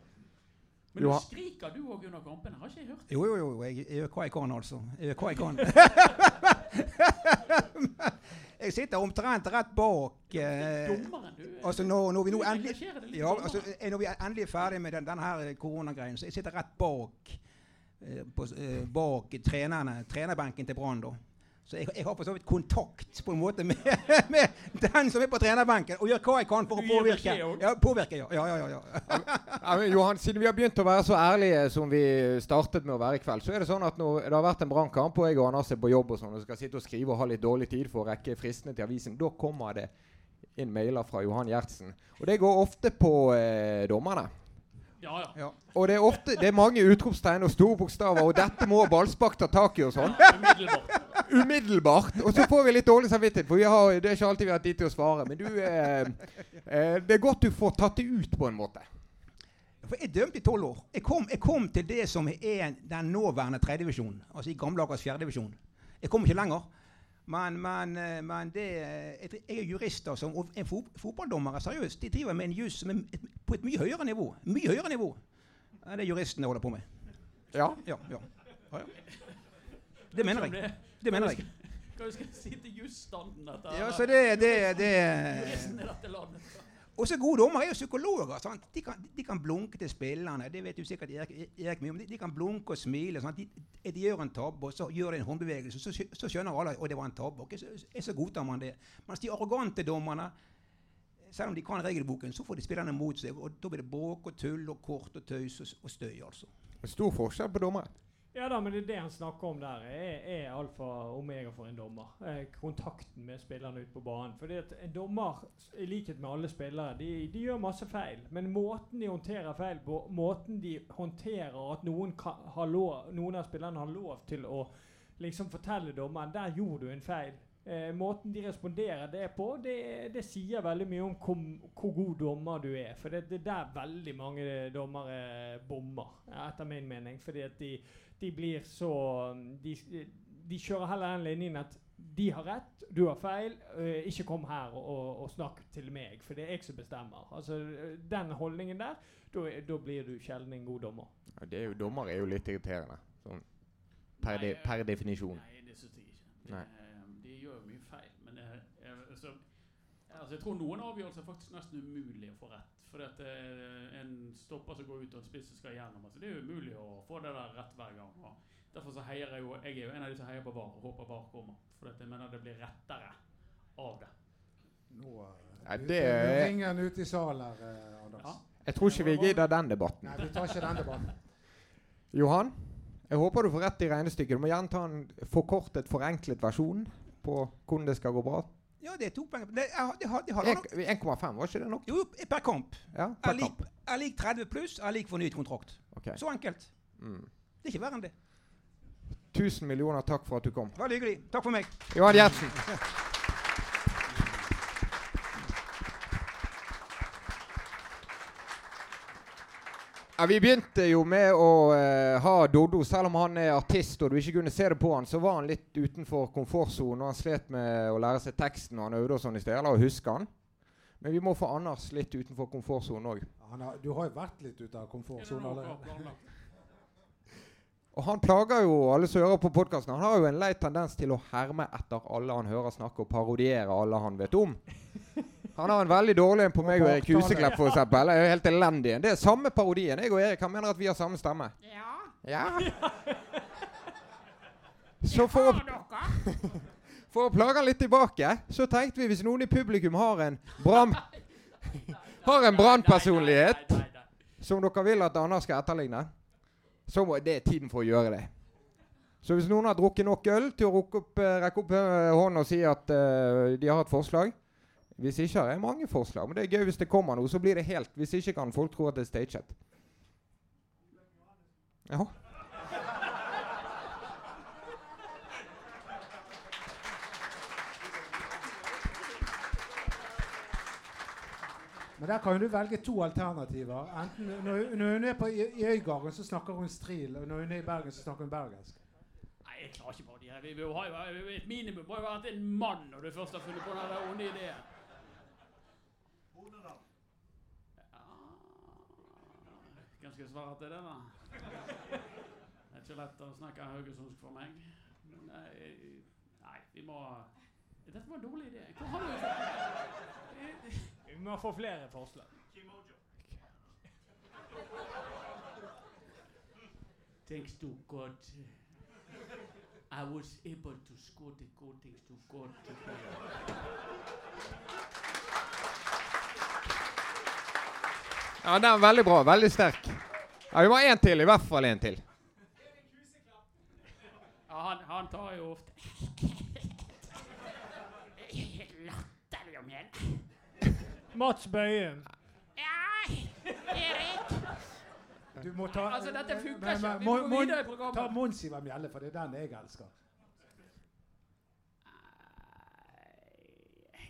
Men du skriker du òg under kampene, har ikke jeg hørt? Jo, jo, jo. Jeg jeg gjør hva jeg kan, altså. Jeg gjør hva jeg kan. jeg sitter omtrent rett bak eh, Dommeren, du. Altså når, når vi nå endelig ja, altså, eh, Når vi er endelig er ferdig med den, denne her koronagreien, så jeg sitter rett bak eh, på, eh, bak trenerne, trenerbenken til Brann. da. Så jeg, jeg har for så vidt kontakt på en måte med, med den som er på trenerbenken, og gjør hva jeg kan for å påvirke. Ja, påvirke, ja. ja, ja, ja, ja. Ja, men Johan, siden vi har begynt å være så ærlige som vi startet med å være i kveld, så er det sånn at når det har vært en brannkamp, og jeg og Anders er på jobb og sånn, og skal sitte og skrive og ha litt dårlig tid for å rekke fristene til avisen, da kommer det inn mailer fra Johan Gjertsen. Og det går ofte på eh, dommerne. Ja, ja. ja. Og det er ofte det er mange utropstegn og store bokstaver, og dette må Ballspark ta tak i og sånn. Umiddelbart. Umiddelbart. Og så får vi litt dårlig samvittighet, for vi har, det er ikke alltid vi har tid til å svare. Men du eh, eh, Det er godt du får tatt det ut på en måte. For jeg dømte i tolv år. Jeg kom, jeg kom til det som er den nåværende tredjedivisjonen. Altså i gamle Akers fjerdedivisjon. Jeg kom ikke lenger. Men, men, eh, men det, jeg, jeg er jurister som, Og en fot, fotballdommer seriøst, de driver med en jus som er på et mye høyere nivå. Mye høyere nivå enn det juristene holder på med. Ja. Ja, ja. ja, ja. Det mener jeg. Det mener jeg. Hva skal si til jusstanden? Ja, så det, det, det Juristen i dette landet. Og så gode dommere er jo psykologer. Sant? De, kan, de kan blunke til spillerne. Det vet du sikkert Erik, Erik mye om. De, de kan blunke og smile. Sant? De, de gjør en tabbe, og så gjør de en håndbevegelse. Så, så skjønner alle at det var en tabbe. Og så, så godtar man det. Mens de arrogante dommerne, selv om de kan regelboken, så får de spillerne mot seg. Og da blir det bråk og tull og kort og tøys og, og støy, altså. Stor forskjell på dommere. Ja da, men det det han snakker om der, er, er alfa og omega for en dommer. Eh, kontakten med spillerne ute på banen. Fordi at en dommer, i likhet med alle spillere, de, de gjør masse feil. Men måten de håndterer feil på, måten de håndterer at noen, har lov, noen av spillerne har lov til å liksom fortelle dommeren der gjorde du en feil. Eh, måten de responderer det på, det, det sier veldig mye om hvor, hvor god dommer du er. For det, det er der veldig mange dommere bommer, etter min mening. Fordi at de, de blir så de, de kjører heller den linjen at de har rett, du har feil. Uh, ikke kom her og, og, snakk til meg, for det er jeg som bestemmer. Altså, Den holdningen der, da blir du sjelden en god dommer. Ja, det er jo, dommer er jo litt irriterende. Sånn per, de, Nei, per definisjon. Nei, det syns jeg ikke. Nei. Eh, De gjør jo mye feil. Men jeg, jeg, altså, altså, jeg tror noen avgjørelser er faktisk nesten umulig å få rett. Fordi at eh, en stopper som går ut og en spiss som skal gjennom. Altså, det er jo umulig å få det der rett hver gang. Og derfor så heier jeg jo Jeg er jo en av de som heier på VAR og håper VAR kommer. For at jeg mener det blir rettere av det. Nå, eh, Ja, det er- ringer han ut i salen her, eh, Anders. Ja. Jeg tror ikke vi gidder den debatten. Nei, vi tar ikke den debatten. Johan, jeg håper du får rett i regnestykket. Du må gjerne ta en forkortet, forenklet versjon på hvordan det skal gå bra. Ja, det er to poeng. Det, det, det 1,5, var ikke det nok? Jo, per kamp. Ja, Er per lik, kamp. er lik 30 pluss, er lik fornyet kontrakt. Okay. Så enkelt. Mm. Det er ikke verre enn det. Tusen millioner takk for at du kom. Veldig hyggelig. Takk for meg. Johan Gjertsen. Ja, vi begynte jo med å uh, ha Doddo. Selv om han er artist og du ikke kunne se det på han, så var han litt utenfor komfortsonen. og Han slet med å lære seg teksten og han øvde og sånn i sted. Eller å huske han. Men vi må få Anders litt utenfor komfortsonen òg. Du har jo vært litt ute av komfortsonen allerede. Og han plager jo alle som hører på podkasten. Han har jo en lei tendens til å herme etter alle han hører snakke, og parodiere alle han vet om. Han har en veldig dårlig en på meg og Erik Huseklepp, for eksempel. Jeg er helt elendig. Det er samme parodien. Jeg og Erik han mener at vi har samme stemme. Ja, Ja. Så for å, for å plage han litt tilbake, så tenkte vi hvis noen i publikum har en brann... Har en brannpersonlighet som dere vil at Anders skal etterligne, så må det er tiden for å gjøre det. Så hvis noen har drukket nok øl til å opp, eh, rekke opp eh, hånden og si at uh, de har et forslag Hvis ikke har jeg mange forslag, men det er gøy hvis det kommer noe. Så blir det helt Hvis ikke kan folk tro at det er staged. Ja. Men der kan du velge to alternativer. Enten Når, når hun er på, i, i Øygarden, så snakker hun stril. Og når hun er i Bergen, så snakker hun bergensk. Nei, jeg klarer ikke på de her. Vi, vi jo et minimum må jo være at en mann når du først har funnet på den onde ideen. Ja. Hvem skal jeg svare til det, da? Det er ikke lett å snakke haugesundsk for meg. Men nei, nei, vi må Dette var en dårlig idé. Hvor har du Vi må få flere forslag. Thanks to God, I was able to score the goal thanks to God. Ja, den er veldig bra. Veldig sterk. Ja, Vi må ha én til. I hvert fall én til. Ja, han, han tar jo ofte latterlig om igjen. Mats Bøyen. Ja, Erik. Du må ta Altså, dette funker ikke. Vi må- må- videre i programmet. Ta Monsiva Mjelle, for det er den jeg elsker.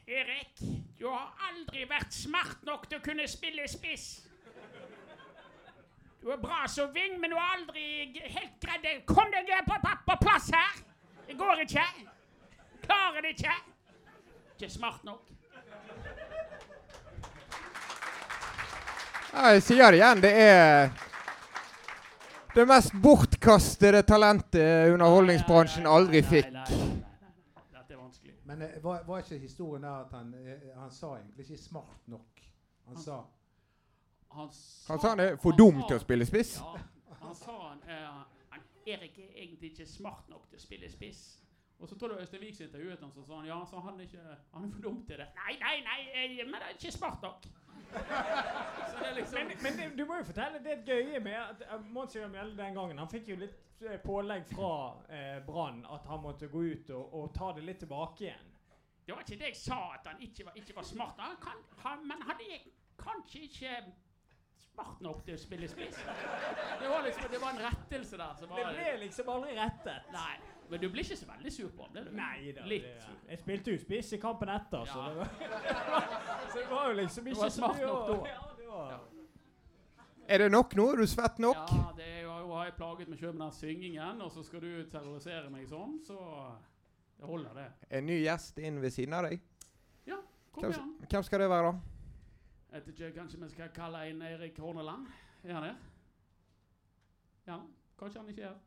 Erik, du har aldri vært smart nok til å kunne spille spiss. Du er bra som ving, men du har aldri helt greid det. Kom deg på, på, på plass her! Det går ikke. Klarer det ikke. Ikke smart nok. Jeg sier det igjen. Det er det mest bortkastede talentet underholdningsbransjen aldri fikk. Nei, nei, nei, nei, nei. Dette er vanskelig. Men eh, var, var ikke historien der at han, eh, han sa egentlig ikke 'smart nok'? Han sa Han sa, Han sa han er for dum sa- til å spille spiss. Ja, han sa han, uh, han Erik er egentlig ikke smart nok til å spille spiss. Og så tror du Øystein Wiik intervjuet han, så sa han ja, så han er, ikke, han er for dum til det. Nei, nei, nei, jeg, men det er ikke smart nok. så det er liksom Men, men det- du må jo fortelle det gøye med at uh, Mons Jørgen Mjelde den gangen Han fikk jo litt eh, pålegg fra eh, Brann at han måtte gå ut og, og ta det litt tilbake igjen. Det var ikke det jeg sa, at han ikke var, ikke var smart. Han kan, han, men han er kanskje ikke smart nok til å spille spiss. Det var liksom, det var en rettelse der. som Det ble liksom aldri rettet. Nei, men du blir ikke så veldig sur på ham, ble du? Nei da. Litt det- sur. Jeg spilte jo spiss i kampen etter, så, det var, så det var jo liksom ikke så smart mye nok å- da. Ja, det var, Ja. Er det nok nå? Er du svett nok? Ja, det er jo, jeg har jeg plaget meg sjøl med den syngingen, og så skal du terrorisere meg sånn, så det holder, det. En ny gjest inn ved siden av deg. Ja, Kom igjen. hvem skal det være, da? Jeg vet ikke, kanskje vi skal kalle inn Erik Horneland? Er han her? Ja, kanskje han ikke er her.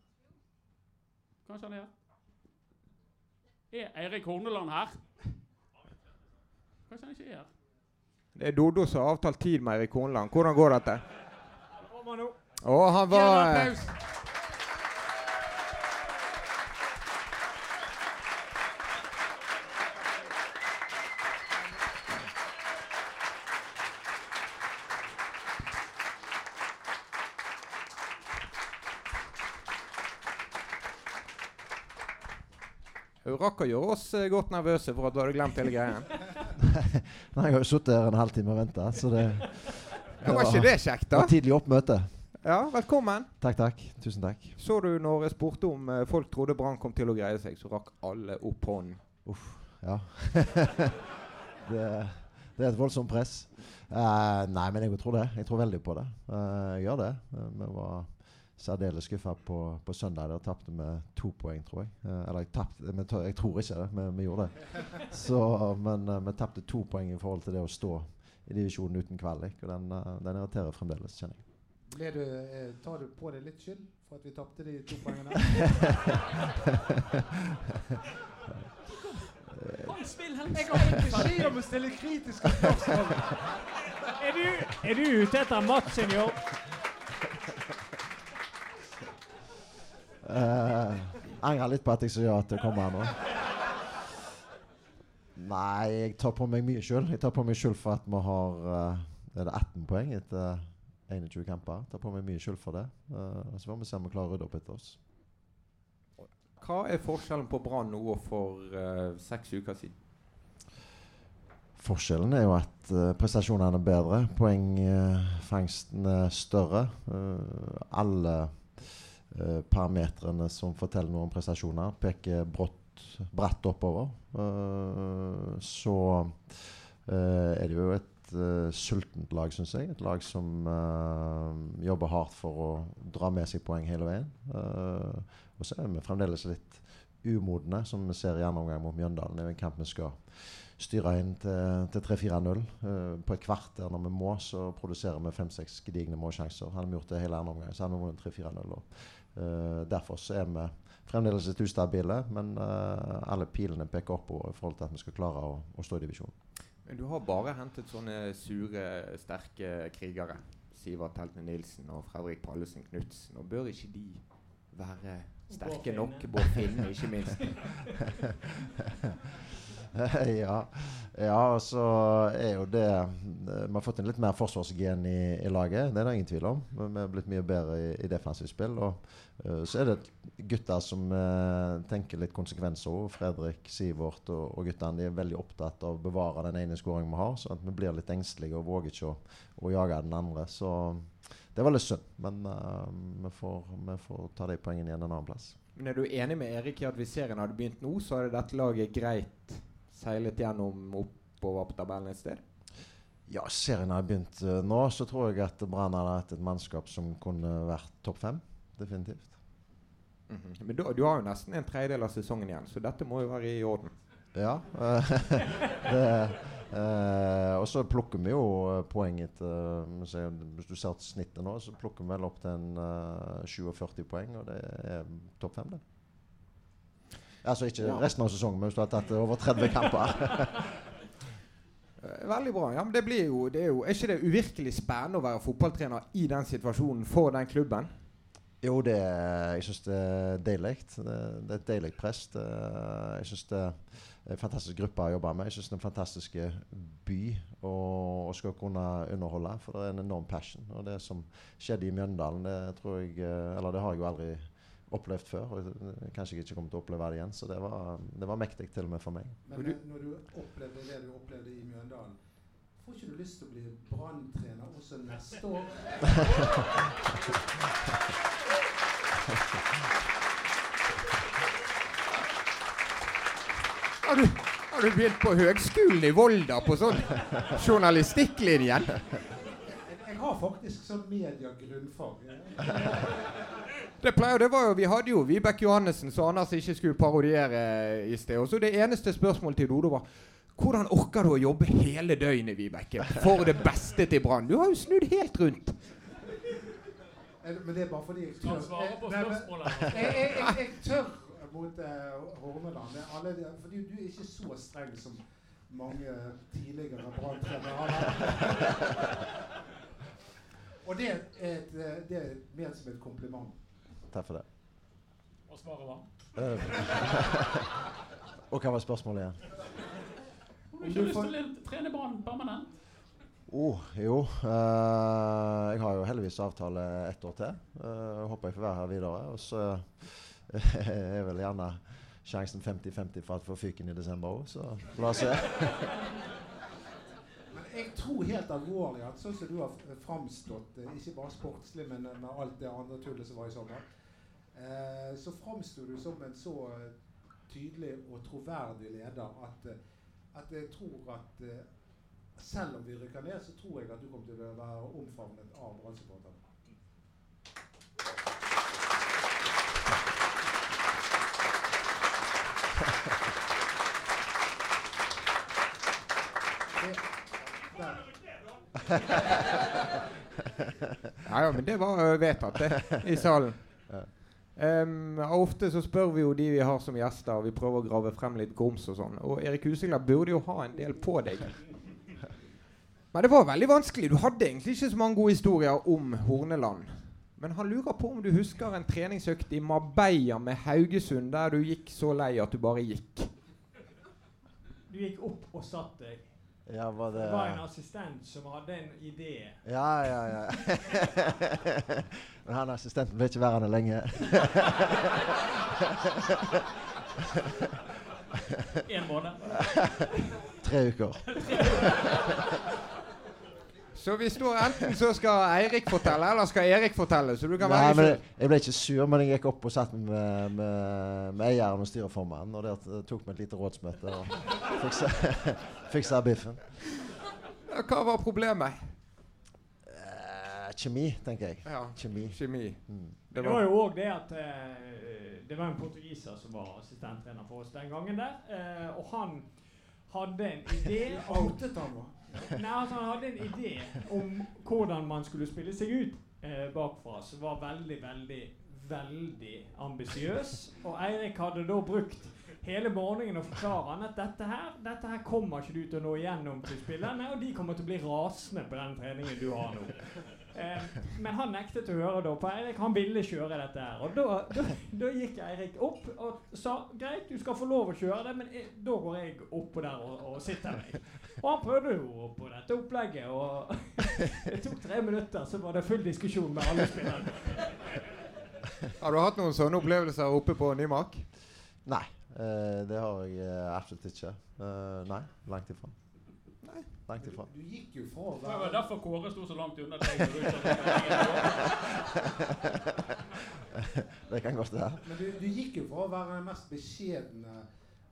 Kanskje han er her. Er Eirik Horneland her? Kanskje han ikke er her. Det er Dodo som har avtalt tid med Eirik Horneland. Hvordan går dette? Å, han Gi Gjennom var rakk å gjøre oss eh, godt nervøse for at du hadde glemt hele greien. Nei, jeg har jo sittet her en halvtime og venta, så det, Ja, var ikke det kjekt, det da? var tidlig oppmøte. Ja, velkommen. Takk, takk. Tusen takk. Så du når jeg spurte om eh, folk trodde Brann kom til å greie seg, så rakk alle opp hånden. Ja. det, det er et voldsomt press. Uh, nei, men jeg tror det. Jeg tror veldig på det. Uh, jeg gjør det. Vi var særdeles skuffa på, på søndag. Der tapte vi to poeng, tror jeg. Eh, eller jeg tapte men ta- Jeg tror ikke det, men vi gjorde det. Så, men eh, vi tapte to poeng i forhold til det å stå i divisjonen uten kvalik. Og den, eh, den irriterer fremdeles, kjenner jeg. Ble du, eh, tar du på deg litt skyld for at vi tapte de to poengene? Hans Wilhelm Jeg har fått beskjed om å stille kritiske spørsmål! Er du, er du ute etter Mats sin Uh, angrer litt på at jeg sa ja til å komme her nå. Nei, jeg tar på meg mye skyld. Jeg tar på meg skyld for at vi har uh, Er det 18 poeng etter 21 kamper? Jeg tar på meg mye skyld for det. Uh, så får vi se om vi klarer å rydde opp etter oss. Hva er forskjellen på Brann nå og for uh, seks uker siden? Forskjellen er jo at uh, prestasjonene er bedre. Poengfangsten er større. Alle uh, parametrene som forteller noe om prestasjoner, peker brått, bratt oppover. Eh, så eh, er det jo et uh, sultent lag, syns jeg. Et lag som uh, jobber hardt for å dra med seg poeng hele veien. Uh, og så er vi fremdeles litt umodne, som vi ser i andre omgang mot Mjøndalen. Det er en kamp vi skal styre inn til, til 3-4-0. på et kvarter når vi må, så produserer vi fem-seks gedigne målsjanser. Hadde vi gjort det hele andre omgang, så hadde vi vunnet 3-4-0. Derfor så er vi fremdeles litt ustabile, men alle pilene peker oppover i forhold til at vi skal klare å, å stå i divisjonen. Men du har bare hentet sånne sure, sterke krigere. Sivert Heltne Nilsen og Fredrik Pallesen Knutsen. Og bør ikke de være sterke nok? Bård Finne, ikke minst. ja. ja, og så er jo det Vi har fått en litt mer forsvarsgen i, i, laget, det er det ingen tvil om. Vi er blitt mye bedre i, i defensivt spill. Og uh, så er det gutter som uh, tenker litt konsekvenser òg. Fredrik, Sivert og, og guttene de er veldig opptatt av å bevare den ene skåringen vi har. Så at vi blir litt engstelige og våger ikke å, å jage den andre. Så det var litt synd. Men uh, vi, får, vi, får, ta de poengene igjen en annen plass. Men Er du enig med Erik i at hvis serien hadde begynt nå, så hadde dette laget greit seilet gjennom oppover på tabellen et sted? Ja, serien har begynt uh, nå, så tror jeg at Brann hadde hatt et mannskap som kunne vært topp fem. Definitivt. Mm -hmm. Men du, du, har jo nesten en tredjedel av sesongen igjen, så dette må jo være i orden. Ja. det, uh, og så plukker vi jo poeng etter uh, Hvis du ser snittet nå, så plukker vi vel opp til en 47 poeng, og det er topp fem, det. Altså ikke ja. resten av sesongen, men hvis du har tatt over 30 kamper. Eh, veldig bra. Ja, men det blir jo, det er jo Er ikke det uvirkelig spennende å være fotballtrener i den situasjonen for den klubben? Jo, det, er, jeg syns det er deilig. Det, det, er et deilig press. Det, jeg syns det er en fantastisk gruppe å jobbe med. Jeg syns det er en fantastisk by å, å skal kunne underholde. For det er en enorm passion. Og det som skjedde i Mjøndalen, det tror jeg Eller det har jeg jo aldri opplevd før. Og kanskje jeg ikke kommer til å oppleve det igjen. Så det var, det var mektig til og med for meg. Men når du opplevde det du opplevde i Mjøndalen, får ikke du lyst til å bli branntrener også neste år? Har du, har du begynt på Høgskolen i Volda på sånn journalistikklinjen? Jeg har faktisk sånn mediegrunnfag. Det pleier, det var jo, Vi hadde jo Vibeke Johannessen så Anders ikke skulle parodiere i sted. Og så Det eneste spørsmålet til Dodo var hvordan orker du å jobbe hele døgnet, Vibeke, for det beste til Brann? Du har jo snudd helt rundt. Men det er bare fordi jeg tør Jeg, jeg, jeg, jeg tør mot uh, Horneland. Alle, fordi du er ikke så streng som mange tidligere Brann-trenere har vært. Og det er, et, det er mer som et kompliment. Takk for det. Og svaret var? Uh, og hva var spørsmålet igjen? Har du ikke lyst til å trene Brann permanent? Oh, jo. Uh, jeg har jo heldigvis avtale ett år til. Uh, håper jeg får være her videre. Og så er vel gjerne sjansen 50-50 for at jeg får fyken i desember òg, så la oss se. men jeg tror helt alvorlig at sånn som du har framstått, ikke bare sportslig, men med alt det andre tullet som var i sommer, eh, så framsto du som en så eh, tydelig og troverdig leder at, eh, at jeg tror at selv om vi rykker ned, så tror jeg at du kommer til å være omfavnet av Brann-supporterne. ja, ja, men det var vedtatt, det, i salen. Um, ofte så spør vi jo de vi har som gjester, og vi prøver å grave frem litt grums og sånn. Og Erik Huseklepp burde jo ha en del på deg. Men det var veldig vanskelig. Du hadde egentlig ikke så mange gode historier om Horneland. Men han lurer på om du husker en treningsøkt i Mabeia med Haugesund der du gikk så lei at du bare gikk. Du gikk opp og satt deg. Ja, var det, det var en assistent som hadde en idé. Ja, ja, ja. Men han assistenten ble ikke værende lenge. En måned. Tre uker. Så vi står enten så skal Eirik fortelle, eller skal Erik fortelle. Så du kan Nei, men Jeg ble ikke sur, men jeg gikk opp og satt med, med, med eieren og styreformannen. Og det tok meg et lite rådsmøte og fiksa, fiksa biffen. Ja, Hva var problemet? Eh, kjemi, tenker jeg. Ja, Kjemi. kjemi. Mm. Det var jo òg det at eh, det var en portugiser som var assistenttrener for oss den gangen der. eh, og han hadde en idé om Outet han. Nei, altså Han hadde en idé om hvordan man skulle spille seg ut eh, bakfra, som var veldig, veldig, veldig ambisiøs. Og Eirik hadde da brukt hele morgenen å forklare han at dette her dette her kommer ikke du til å nå igjennom til spillerne, og de kommer til å bli rasende på den treningen du har nå. Eh, men han nektet å høre da på Eirik. Han ville kjøre dette her. Og da, da, da gikk Eirik opp og sa greit, du skal få lov å kjøre det, men jeg, da går jeg oppå der og, og sitter meg. Og han prøvde jo på dette opplegget, og det tok tre minutter, så var det full diskusjon med alle spillerne. Har du hatt noen sånne opplevelser oppe på Nymark? Nei, eh, det har jeg eh, absolutt ikke. Eh, nei, langt ifra. Nei. Langt ifra. Du gikk jo fra Det var derfor Kåre sto så langt unna deg. du Det kan godt være. Men du, du gikk jo fra å være den mest beskjedne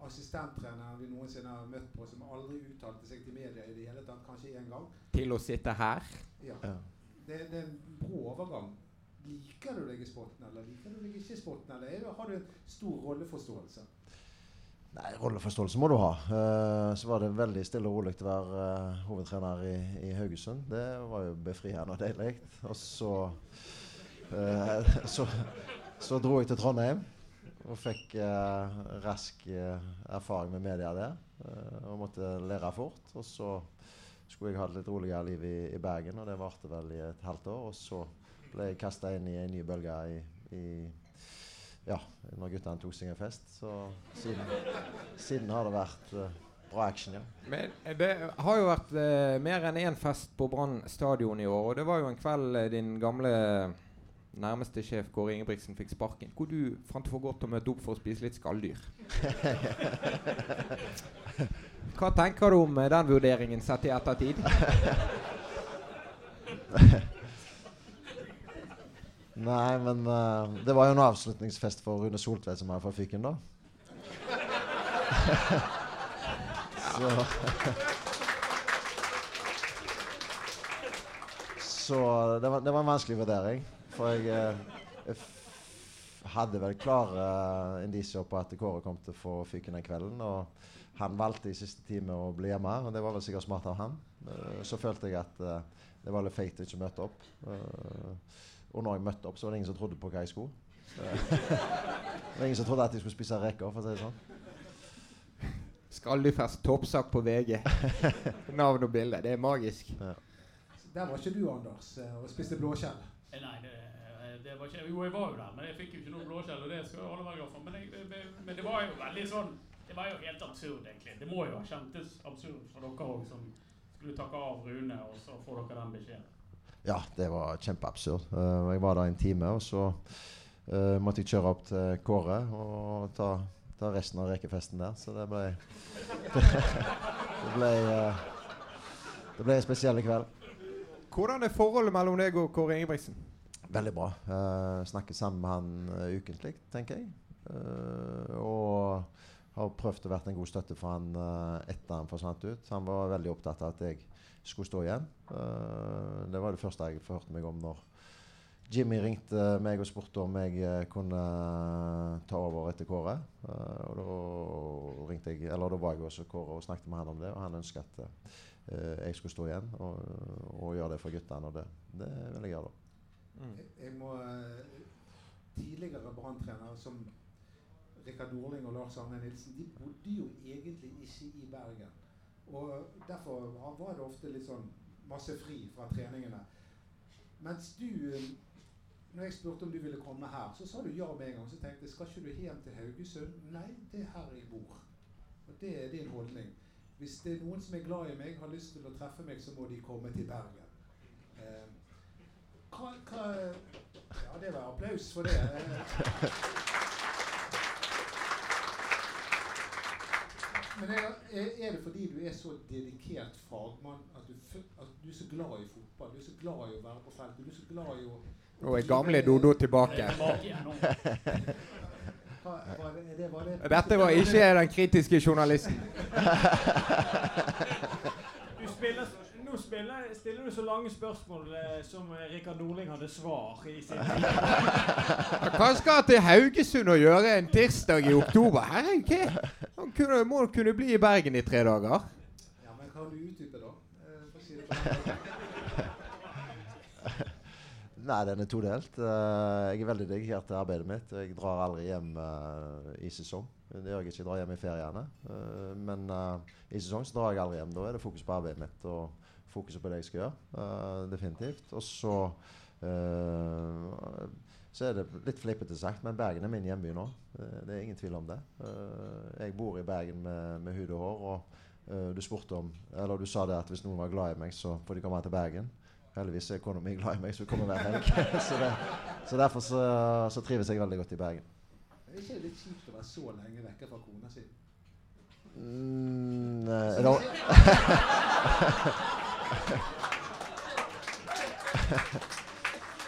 assistenttreneren vi noensinne har møtt på, som aldri uttalte seg til media i det hele tatt, kanskje én gang. Til å sitte her? Ja. Ja. Det, det er en brå overgang. Liker du deg i sporten, eller liker du deg ikke i sporten? Eller er har du en stor rolleforståelse? Nei, rolleforståelse må du ha. Uh, så var det veldig stille og rolig å være uh, hovedtrener i, i Haugesund. Det var jo befriende og deilig. Og så, uh, så Så dro jeg til Trondheim og fikk eh, rask eh, erfaring med media der. eh, og måtte lære fort. Og så skulle jeg ha et litt roligere liv i, i Bergen, og det varte vel i et halvt år. Og så ble jeg kasta inn i en ny bølge i, i ja, når guttene tok seg en fest. Så siden, siden har det vært eh, bra action, ja. Men det har jo vært eh, mer enn én fest på Brann stadion i år. Og det var jo en kveld eh, din gamle nærmeste sjef Kåre Ingebrigtsen fikk sparken. Hvor du fant det for godt å møte opp for å spise litt skalldyr. Hva tenker du om eh, den vurderingen sett i ettertid? Nei, men uh, det var jo en avslutningsfest for Rune Soltvedt som hadde fra fyken, da. Så Så det var, det var en vanskelig vurdering. For jeg, eh, jeg f hadde vel klare uh, indisier på at Kåre kom til å få fyken den kvelden. Og han valgte i siste time å bli hjemme, og det var vel sikkert smart av han. Eh, så følte jeg at eh, det var litt feigt å ikke møte opp. Eh, og når jeg møtte opp, så var det ingen som trodde på hva jeg skulle. Det var ingen som trodde at jeg skulle spise reker, for å si det sånn. Skalldyfest, toppsak på VG. Navn og bilde. Det er magisk. Der var ikke du, Anders, eh, og spiste blåskjell. Eh, Nei, det, det var ikke Jo, jeg var jo der, men jeg fikk jo ikke noe blåskjell, og det skal jeg alle være glad for. Men, jeg, men det var jo veldig sånn Det var jo helt absurd, egentlig. Det må jo ha kjentes absurd for dere òg, som skulle takke av Rune, og så får dere den beskjeden. Ja, det var kjempeabsurd. Eh, jeg var der en time, og så eh, måtte jeg kjøre opp til Kåre og ta, ta resten av rekefesten der. Så det ble Det ble, eh, det ble en spesiell kveld. Hvordan er forholdet mellom deg og Kåre Ingebrigtsen? Veldig bra. Uh, snakker sammen med han uh, ukentlig, tenker jeg. Uh, og har prøvd å være en god støtte for han uh, etter han forsvant ut. Han var veldig opptatt av at jeg skulle stå igjen. Det var det første jeg forhørte meg om når Jimmy ringte meg og spurte om jeg kunne ta over etter Kåre. Og da ringte jeg, eller da var jeg også Kåre og snakket med han om det, og han ønsket at jeg skulle stå igjen og, og gjøre det for guttene. Og det, det vil jeg gjøre da. Jeg, jeg må eh, Tidligere branntrenere som Rikard Norling og Lars Arne Nilsen, de bodde jo egentlig ikke i Bergen. Og derfor var det ofte litt sånn masse fri fra treningene. Mens du eh, når jeg spurte om du ville komme her, så sa du ja med en gang. Så tenkte jeg skal ikke du hjem til Haugesund? Nei, det er her jeg bor. Og det er din holdning. Hvis det er noen som er glad i meg, har lyst til å treffe meg, så må de komme til Bergen. Eh, hva, hva Ja, det var applaus for det. Eh, Men er, er er det fordi du er så dedikert fagmann at du, at du er så glad i fotball? Du er så glad i å være på feltet? Du er så glad i å Nå er gamle Dodo tilbake. Tilbake igjen nå. Hva, var det, det, var det Dette var ikke den kritiske journalisten. Du spiller, nå spiller, stiller du så lange spørsmål eh, som Rikard Norling hadde svar i sin Hva skal til Haugesund å gjøre en tirsdag i oktober? Herregud, han kunne, må kunne bli i Bergen i tre dager. Ja, men kan du utdype, da? Eh, Nei, den er todelt. Eh, jeg er veldig dedikert til arbeidet mitt. Jeg drar aldri hjem eh, i sesong. Det gjør jeg ikke. Jeg drar hjem i feriene. Eh, men i sesong så drar jeg aldri hjem. Da er det fokus på arbeidet mitt og fokuset på det jeg skal gjøre. definitivt. Og så så er det litt flippete sagt, men Bergen er min hjemby nå. Det er ingen tvil om det. Jeg bor i Bergen med, med hud og hår. og du spurte om, eller du sa det at hvis noen var glad i meg, så får de komme til Bergen. Heldigvis er kona mi glad i meg, så hun kommer hver helg. så, det, så derfor så, så trives jeg veldig godt i Bergen. Er det ikke litt kjipt å være så lenge vekke fra kona si? Mm, eh, er det,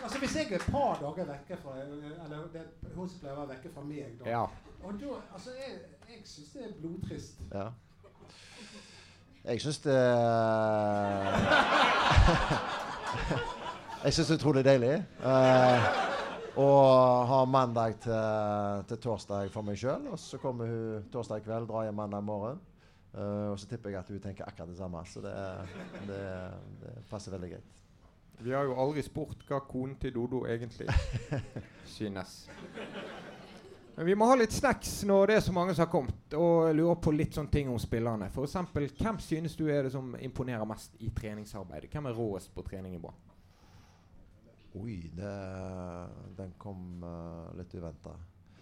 Altså Hvis jeg er et par dager vekke fra Eller det hun som pleier å være vekke fra meg, da. Ja. Og da Altså, jeg, jeg syns det er blodtrist. ja. Jeg syns det Jeg syns det er utrolig deilig. eh, å ha mandag til, til torsdag for meg sjøl. Og så kommer hun torsdag kveld, drar hjem mandag morgen. Eh, og så tipper jeg at hun tenker akkurat det samme. Så det, det, det passer veldig greit. Vi har jo aldri spurt hva konen til Dodo egentlig synes. Men vi må ha litt snacks når det er så mange som har kommet, og lurer på litt sånne ting om spillerne. Eksempel, hvem synes du er det som imponerer mest i treningsarbeidet? Hvem er råest på trening i Brann? Oi, det, den kom uh, litt uventa.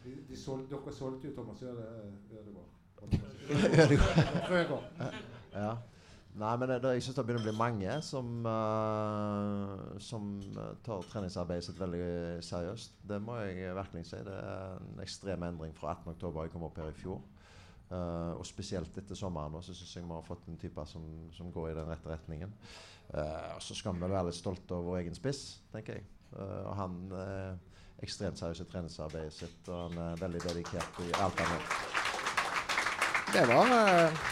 De, de sol, dere solgte jo Thomas Ødegaard. Ødegaard. Frøgaard. Ja. Nei, men det, det, jeg syns det begynner å bli mange som, uh, som eh, tar treningsarbeidet sitt veldig seriøst. Det må jeg virkelig si. Det er en ekstrem endring fra 18.10 jeg kom opp her i fjor. Uh, og spesielt etter sommeren nå, så syns jeg vi har fått en type som, som går i den rette retningen. Uh, og så skal vi være litt stolte over vår egen spiss, tenker jeg. Eh, og han er ekstremt seriøs i treningsarbeidet sitt, og han er veldig dedikert i alt han gjør. Det var eh,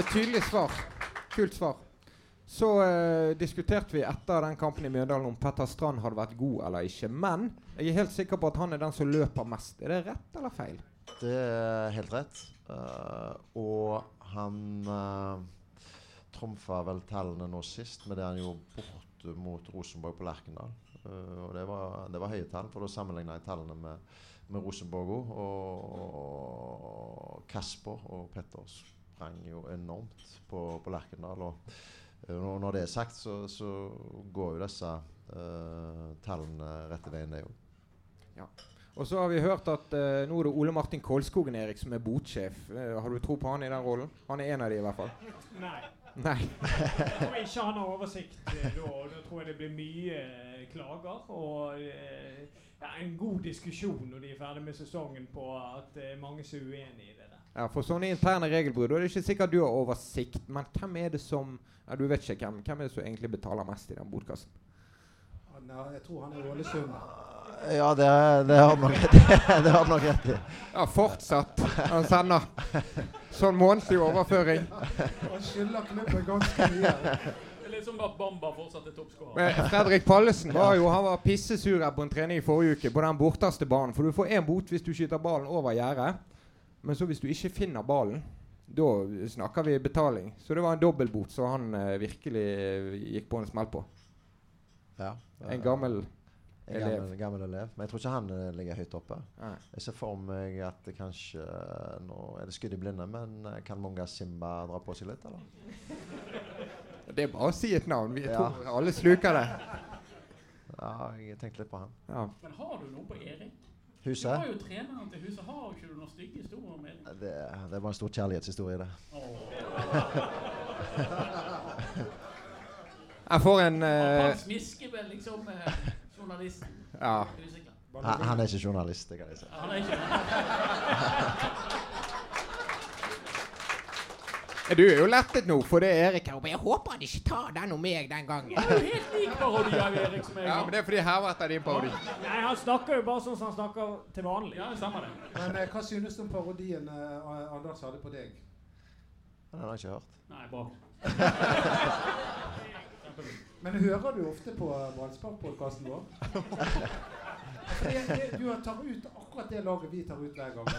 et tydelig svar. Kult svar. Så eh, diskuterte vi etter den kampen i Mjøndalen om Petter Strand hadde vært god eller ikke. Men jeg er helt sikker på at han er den som løper mest. Er det rett eller feil? Det er helt rett. Uh, og han uh, trumfa vel tallene nå sist med det han gjorde borte mot Rosenborg på Lerkendal. Uh, og det var, det var høye tall, for da sammenligna jeg tallene med, med Rosenborg òg. Og Kasper og Petter sprang jo enormt på, på Lerkendal. Og eh, når, det er sagt, så, så går jo disse uh, tallene rette veien, det òg. Og så har vi hørt at uh, nå er det Ole Martin Kolskogen Erik som er botsjef. Uh, har du tro på han i den rollen? Han er en av de i hvert fall. Nei. Nei. Jeg tror ikke han har oversikt da. Da tror jeg det blir mye klager. Og ja, en god diskusjon når de er ferdig med sesongen på at det er mange som er uenig i det der. Ja, For sånne interne regelbrudd, er det ikke sikkert du har oversikt. Men hvem er det som ja, Du vet ikke hvem. Hvem er det som egentlig betaler mest i den botkassen? Er- jeg tror han er Ålesund. Ja, det, det har han nok rett i. Det har nok rett i. Ja, fortsatt. Han sender sånn månedlig overføring. Han skylder klubben ganske mye. Det litt som at Bamba fortsatt er toppskårer. Men Fredrik Pallesen var jo Han var pissesur her på en trening i forrige uke på den borteste banen. For du får én bot hvis du skyter ballen over gjerdet. Men så hvis du ikke finner ballen, da snakker vi betaling. Så det var en dobbeltbot så han eh, virkelig eh, gikk på en smell på. Ja, En gammel En elev. gammel, gammel elev. Men jeg tror ikke han eh, ligger høyt oppe. Nei. Jeg ser for meg at det kanskje eh, Nå er det skudd i blinde, men eh, kan Munga Simba dra på seg litt, eller? Det er bare å si et navn. Vi Ja. tror alle sluker det. Ja, jeg tenkte litt på han. Ja. Men har du noe på Erik? Du Huset? har jo treneren til huset. Har ikke du noen stygge historier om Erik? Det, det var en stor kjærlighetshistorie, det. Jeg får en uh, Han smisker vel liksom uh, journalisten. Ja. Han, han er ikke journalist, det kan jeg si. Han er ikke Du er jo lettet nå, for det er Erik her. Men jeg håper han ikke tar den om meg den gangen. Han er helt lik parodi av Erik som jeg Ja, men det er fordi Hervert er din parodi. Nei, han snakker jo bare sånn som han snakker til vanlig. Ja, det stemmer det. Men eh, hva synes du om parodien eh, Anders hadde på deg? Den har jeg ikke hørt. Nei, bra. Men hører du ofte på ballsparkpodkasten vår? Det, det, du tar ut akkurat det laget vi tar ut hver gang.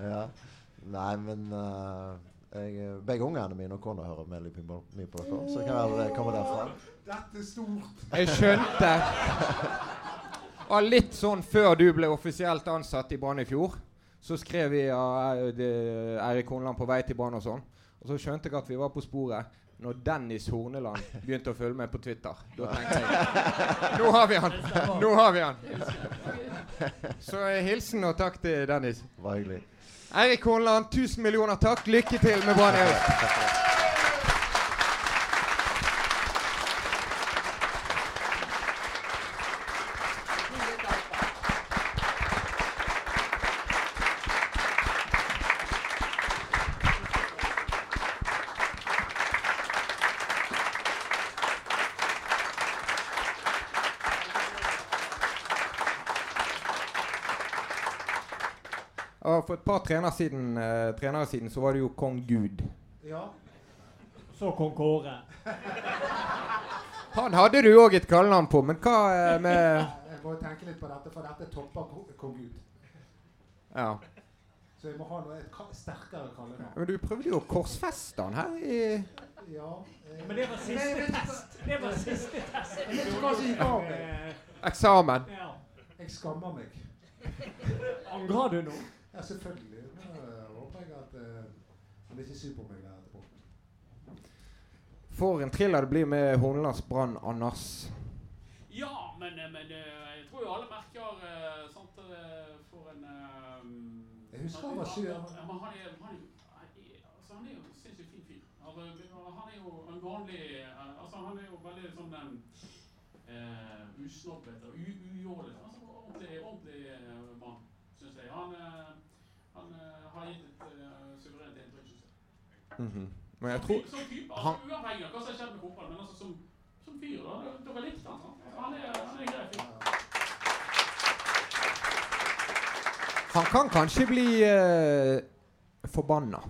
Ja. Nei, men uh, jeg, begge ungene mine og kona hører veldig mye på- dere, så kan det kommer derfra. Dette er stort. Jeg skjønte Og litt sånn før du ble offisielt ansatt i Brann i fjor, så skrev vi av Eirik Horneland på vei til Brann og sånn. Og så skjønte jeg at vi var på sporet når Dennis Horneland begynte å følge med på Twitter. Da tenkte jeg Nå har vi han! Nå har vi han! Så hilsen og takk til Dennis. Var hyggelig. Eirik Horneland, tusen millioner takk. Lykke til med Brann i. Og for et par trenere siden, uh, trenere siden så var det jo kong Gud. Ja. Så kong Kåre. Han hadde du òg et kallenavn på, men hva uh, med Jeg må tenke litt på dette, for dette topper kong Gud. Ja. Så jeg må ha noe, et sterkere kallenavn. Men du prøvde jo å korsfeste han her i Ja. eh, Men det var siste test. Det var siste test. Jeg vet ikke hva som gikk av meg. Eksamen. Ja. Jeg skammer meg. Angrer du nå? Ja, selvfølgelig. Nå eh, håper jeg at eh, han uh, ikke sur på meg der etterpå. For en thriller det blir med Hornelands Brann, Anders. Ja, men, eh, men jeg tror jo alle merker sant, eh, for en eh, Jeg husker han var sur. Han han han altså, han er jo en sinnssykt fin fyr. Altså, han er jo en vanlig altså, Han er jo veldig sånn um, usnobbete og u- ujålete. Altså, ordentlig ordentlig mann, syns jeg. Han, han eh, har gitt et uh, suverent inntrykk, syns jeg. Mhm. Men jeg tror Som type, han- altså, uavhengig av hva som har skjedd med fotballen, men altså som, som fyr, da. Dere likte han, sant? Altså, han er, han er en grei fyr. Han kan kanskje bli uh, forbanna.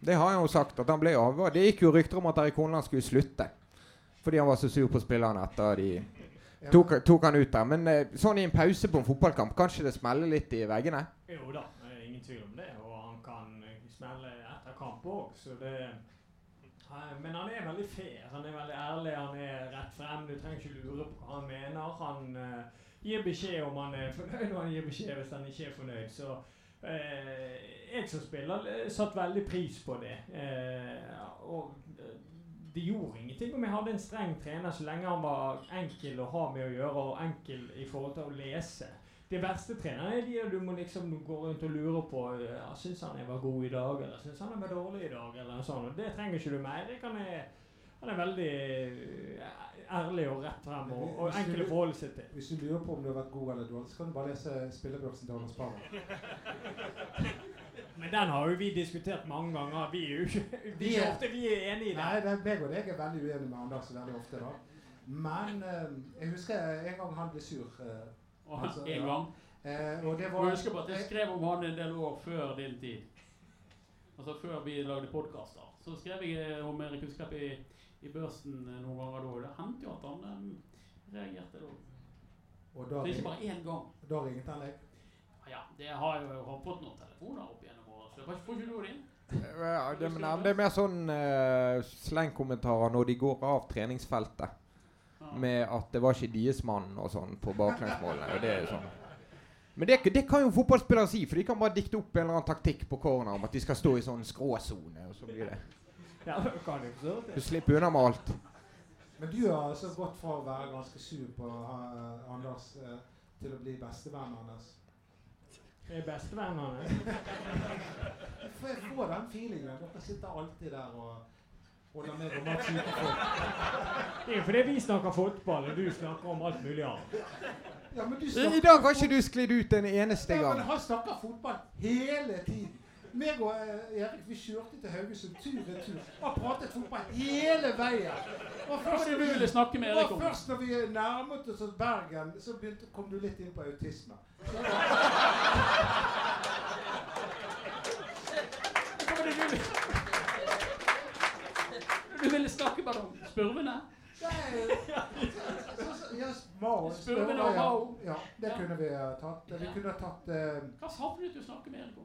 Det har han jo sagt. at han ble over. Det gikk jo rykter om at Erik Horneland skulle slutte. Fordi han var så sur på spillerne etter de tok, tok han ut der. Men eh, sånn i en pause på en fotballkamp, kanskje det smeller litt i veggene? Jo da, tvil om det. Og han kan smelle etter kamp òg, så det Eh, Men han er veldig fair. Han er veldig ærlig, han er rett frem. Du trenger ikke lure på hva han mener. Han uh, gir beskjed om han er fornøyd, og han gir beskjed hvis han ikke er fornøyd. Så uh, jeg som spiller satt veldig pris på det. Uh, og det gjorde ingenting om jeg hadde en streng trener, så lenge han var enkel å ha med å gjøre, og enkel i forhold til å lese. De verste trenerne er de du må liksom gå rundt og lure på ja, Syns han jeg var god i dag, eller syns han jeg var dårlig i dag, eller noe sånt. Og det trenger ikke du mer. Han er, han er veldig ærlig og rett frem, og, og enkel å forholde seg til. Hvis du lurer på om du har vært god eller dårlig, så kan du bare lese spillebørsen til Anders Parra. Men den har jo vi diskutert mange ganger. Vi er jo ikke vi er ofte vi er enige i Nei, det. det er meg og deg er veldig uenig med Anders veldig ofte, da. Men eh, jeg husker en gang han ble sur. eh, Og Altså, en ja. gang. eh, og det var husker på at jeg skrev om han en del år før din tid. Altså før vi lagde podkaster. Så skrev jeg eh, om Erik Husklepp i, i børsen eh, noen ganger da. Det hendte jo at han eh, reagerte da. Og da, Det er ikke bare én gang. da ringte han deg. Ja, det har jo jeg har fått noen telefoner opp gjennom året. Så får får ikke du din? Ja, det, men det er mer sånn uh, slengkommentarer når de går av treningsfeltet. Med at det var ikke deres mann og sånn på baklengsmålene. Og det er sånn. Men det, det kan jo fotballspillere si, for de kan bare dikte opp en eller annen taktikk på corner om at de skal stå i sånn skråsone. Og så blir det Ja, kan du Du slipper unna med alt. Men du har altså gått fra å være ganske sur på uh, Anders uh, til å bli bestevennen hans. Jeg er bestevennene. Jeg får, jeg får den feelingen. Dere sitter alltid der og holder med om Mats utenfor. Det er jo fordi vi snakker fotball, og du snakker om alt mulig annet. Ja, men du I dag har ikke du sklidd ut en eneste Ja, men gang. han snakker fotball hele tiden. Meg og eh, Erik vi kjørte til Haugesund tur-retur. Har pratet fotball hele veien. Og først, du ville snakke med Erik om? først når vi nærmet oss Bergen, så begynte, kom du litt inn på autisme. Spurvene? Ja, Mao. Spurvene og ja. Mao. Ja, det kunne vi ha tatt. Vi kunne tatt eh, Hva savnet du å snakke med Erik om?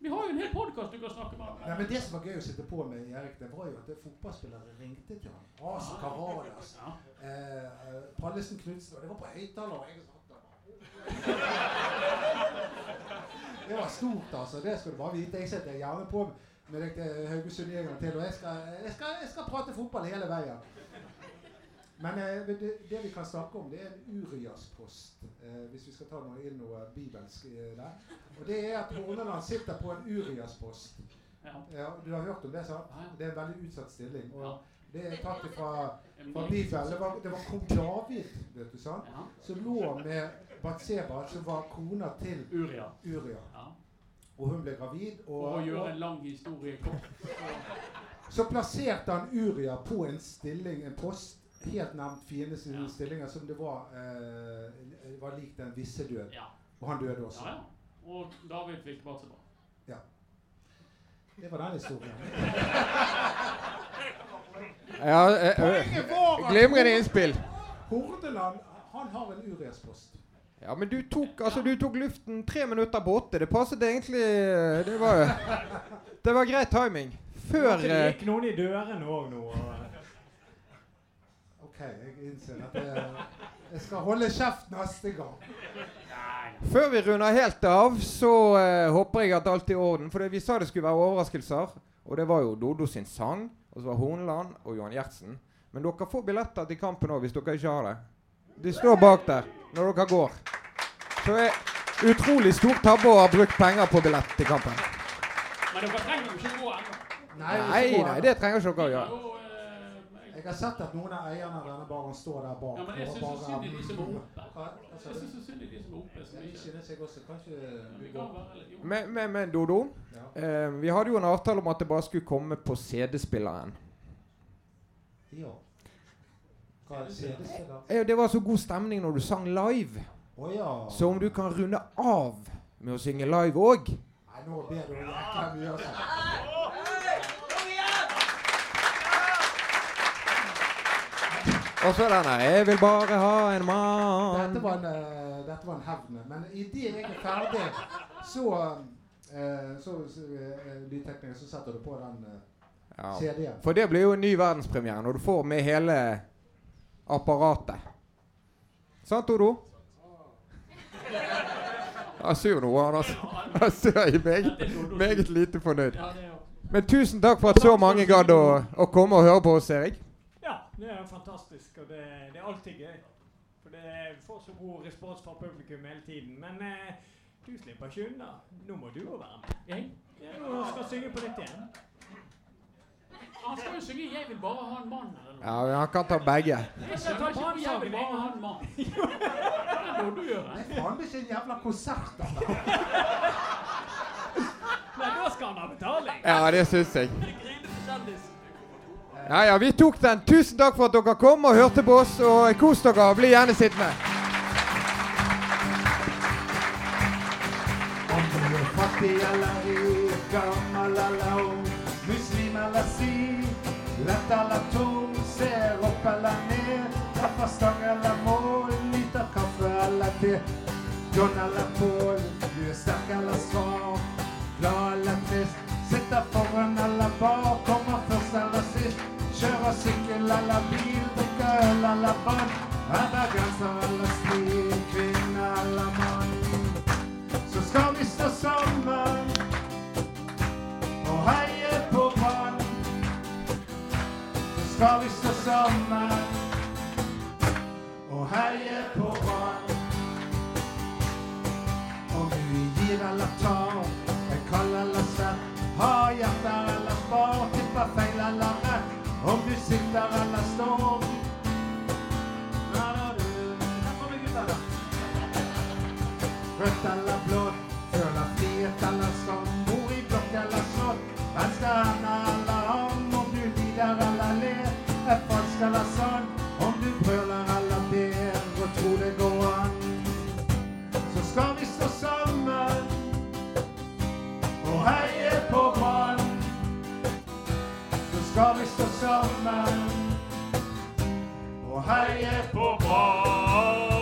Vi har jo en hel podkast du kan snakke med Nei, men Det som var gøy å sitte på med Erik, det var jo at fotballspillere ringte til ham. Asa Karadas, Ja. eh, eh, Pallesen Knutsen, og det var på høyttaler. jeg satt der. Det var stort, altså. Det skal du bare vite. Jeg setter gjerne på med deg til Haugesund-gjengene til, og jeg skal, jeg, skal, jeg skal prate fotball hele veien. Men eh, det, det vi kan snakke om, det er en Urias-post. Eh, hvis vi skal ta noe inn noe bibelsk eh, der. Og det er at Horneland sitter på en Urias-post. Ja. Ja, du har hørt om det, sant? Det er en veldig utsatt stilling. Ja. Det er tatt fra, En fra. Bibelen. Det var, det var kong David vet du, sant? Ja. som lå med Batseba, som var kona til Uria. Uria. Ja. Og hun ble gravid. Og, For å gjøre en lang historie kort. så- plasserte han Uria på en stilling, en post, helt nevnt fiendens Ja. stillinger, som det var, eh, var lik den visse død. Ja. Og han døde også. ja, ja. Og David fikk Batseba. Det var den historien. Ja, eh, eh, Glimrende innspill. Hordaland han har en Urias-post. Ja, men du tok, altså, du tok luften tre minutter på åtte. Det passet egentlig eh, Det var, det var greit timing. Før Det eh, gikk noen i dørene òg nå. Ok, jeg innser at jeg, jeg skal holde kjeft neste gang. Før vi runder helt av, så uh, håper jeg at alt er i orden. For det, vi sa det skulle være overraskelser. Og det var jo Dodo sin sang, og så var Horneland og Johan Gjertsen. Men dere får billetter til kampen òg, hvis dere ikke har det. De står bak der når dere går. Så det er utrolig stor tabbe å ha brukt penger på billett til kampen. Men dere trenger jo ikke gå ennå. Nei, Nei, nei, det trenger ikke dere å gjøre. Eh, Jeg har sett at noen av eierne av denne baren står der bak. Ja, men jeg syns så synd i de som er oppe. Hva- hva sa Jeg syns så synd de som er oppe. Jeg synes jeg også. Kanskje. Men, men, men Dodo, ja. eh, vi hadde jo en avtale om at det bare skulle komme på CD-spilleren. ja. Hva er CD-spiller? Eh, Det var så god stemning når du sang live. Oh, ja. Så om du kan runde av med å synge live òg nå ber du jækla mye. Og så denne 'Jeg vil bare ha en mann'. Dette var en, uh, dette var en hevn. Men idet jeg er ferdig, så uh, så uh, så setter du på den uh, Ja. CD-en. For det blir jo en ny verdenspremiere når du får med hele apparatet. Sant, Odo? Han sur nå, han altså. Han ser jeg meget, meget lite fornøyd. Ja, det jo. Men tusen takk for at så mange gadd å, å komme og høre på oss, Erik. Ja, det er fantastisk, og det, det er alltid gøy. For det får så god respons fra publikum hele tiden. Men eh, du slipper ikke unna. Nå må du jo være med. Jeg? jeg skal synge på nytt igjen. Han skal jo synge 'Jeg vil bare ha en mann' eller noe. Ja, han kan ta begge. Jeg skjønner ikke på 'Jeg vil bare ha en mann'. Det må du gjøre. Det er faen ikke en jævla konsert. da. Nei, da skal han ha betaling. Ja, det syns jeg. Ja, ja, vi tok den. Tusen takk for at dere kom og hørte på oss. Og kos dere. Bli gjerne sittende. Om du er fattig eller rik, gammel eller ung, muslim eller si, lett eller tung, ser opp eller ned, treffer stang eller mål, liter kaffe eller te, John eller Paul, du er sterk eller svak, glad eller trist, sitter foran eller bak, kommer først eller sist, kjører sykkel eller bil, drikker øl eller vann, er bergenser eller stil, kvinne eller mann? Så skal vi stå sammen skal vi stå sammen og heie på Brann. Om du gir eller tar, er kald eller svett, har hjerter eller spar, tipper feil eller rett. Om du sitter eller står. Rødt eller blått, føler frihet eller skam, bor i blokk eller slott, venstre hender eller skal være sånn. Om du brøler eller ber og tror det går an, så skal vi stå sammen og heie på Brann. Så skal vi stå sammen og heie på Brann.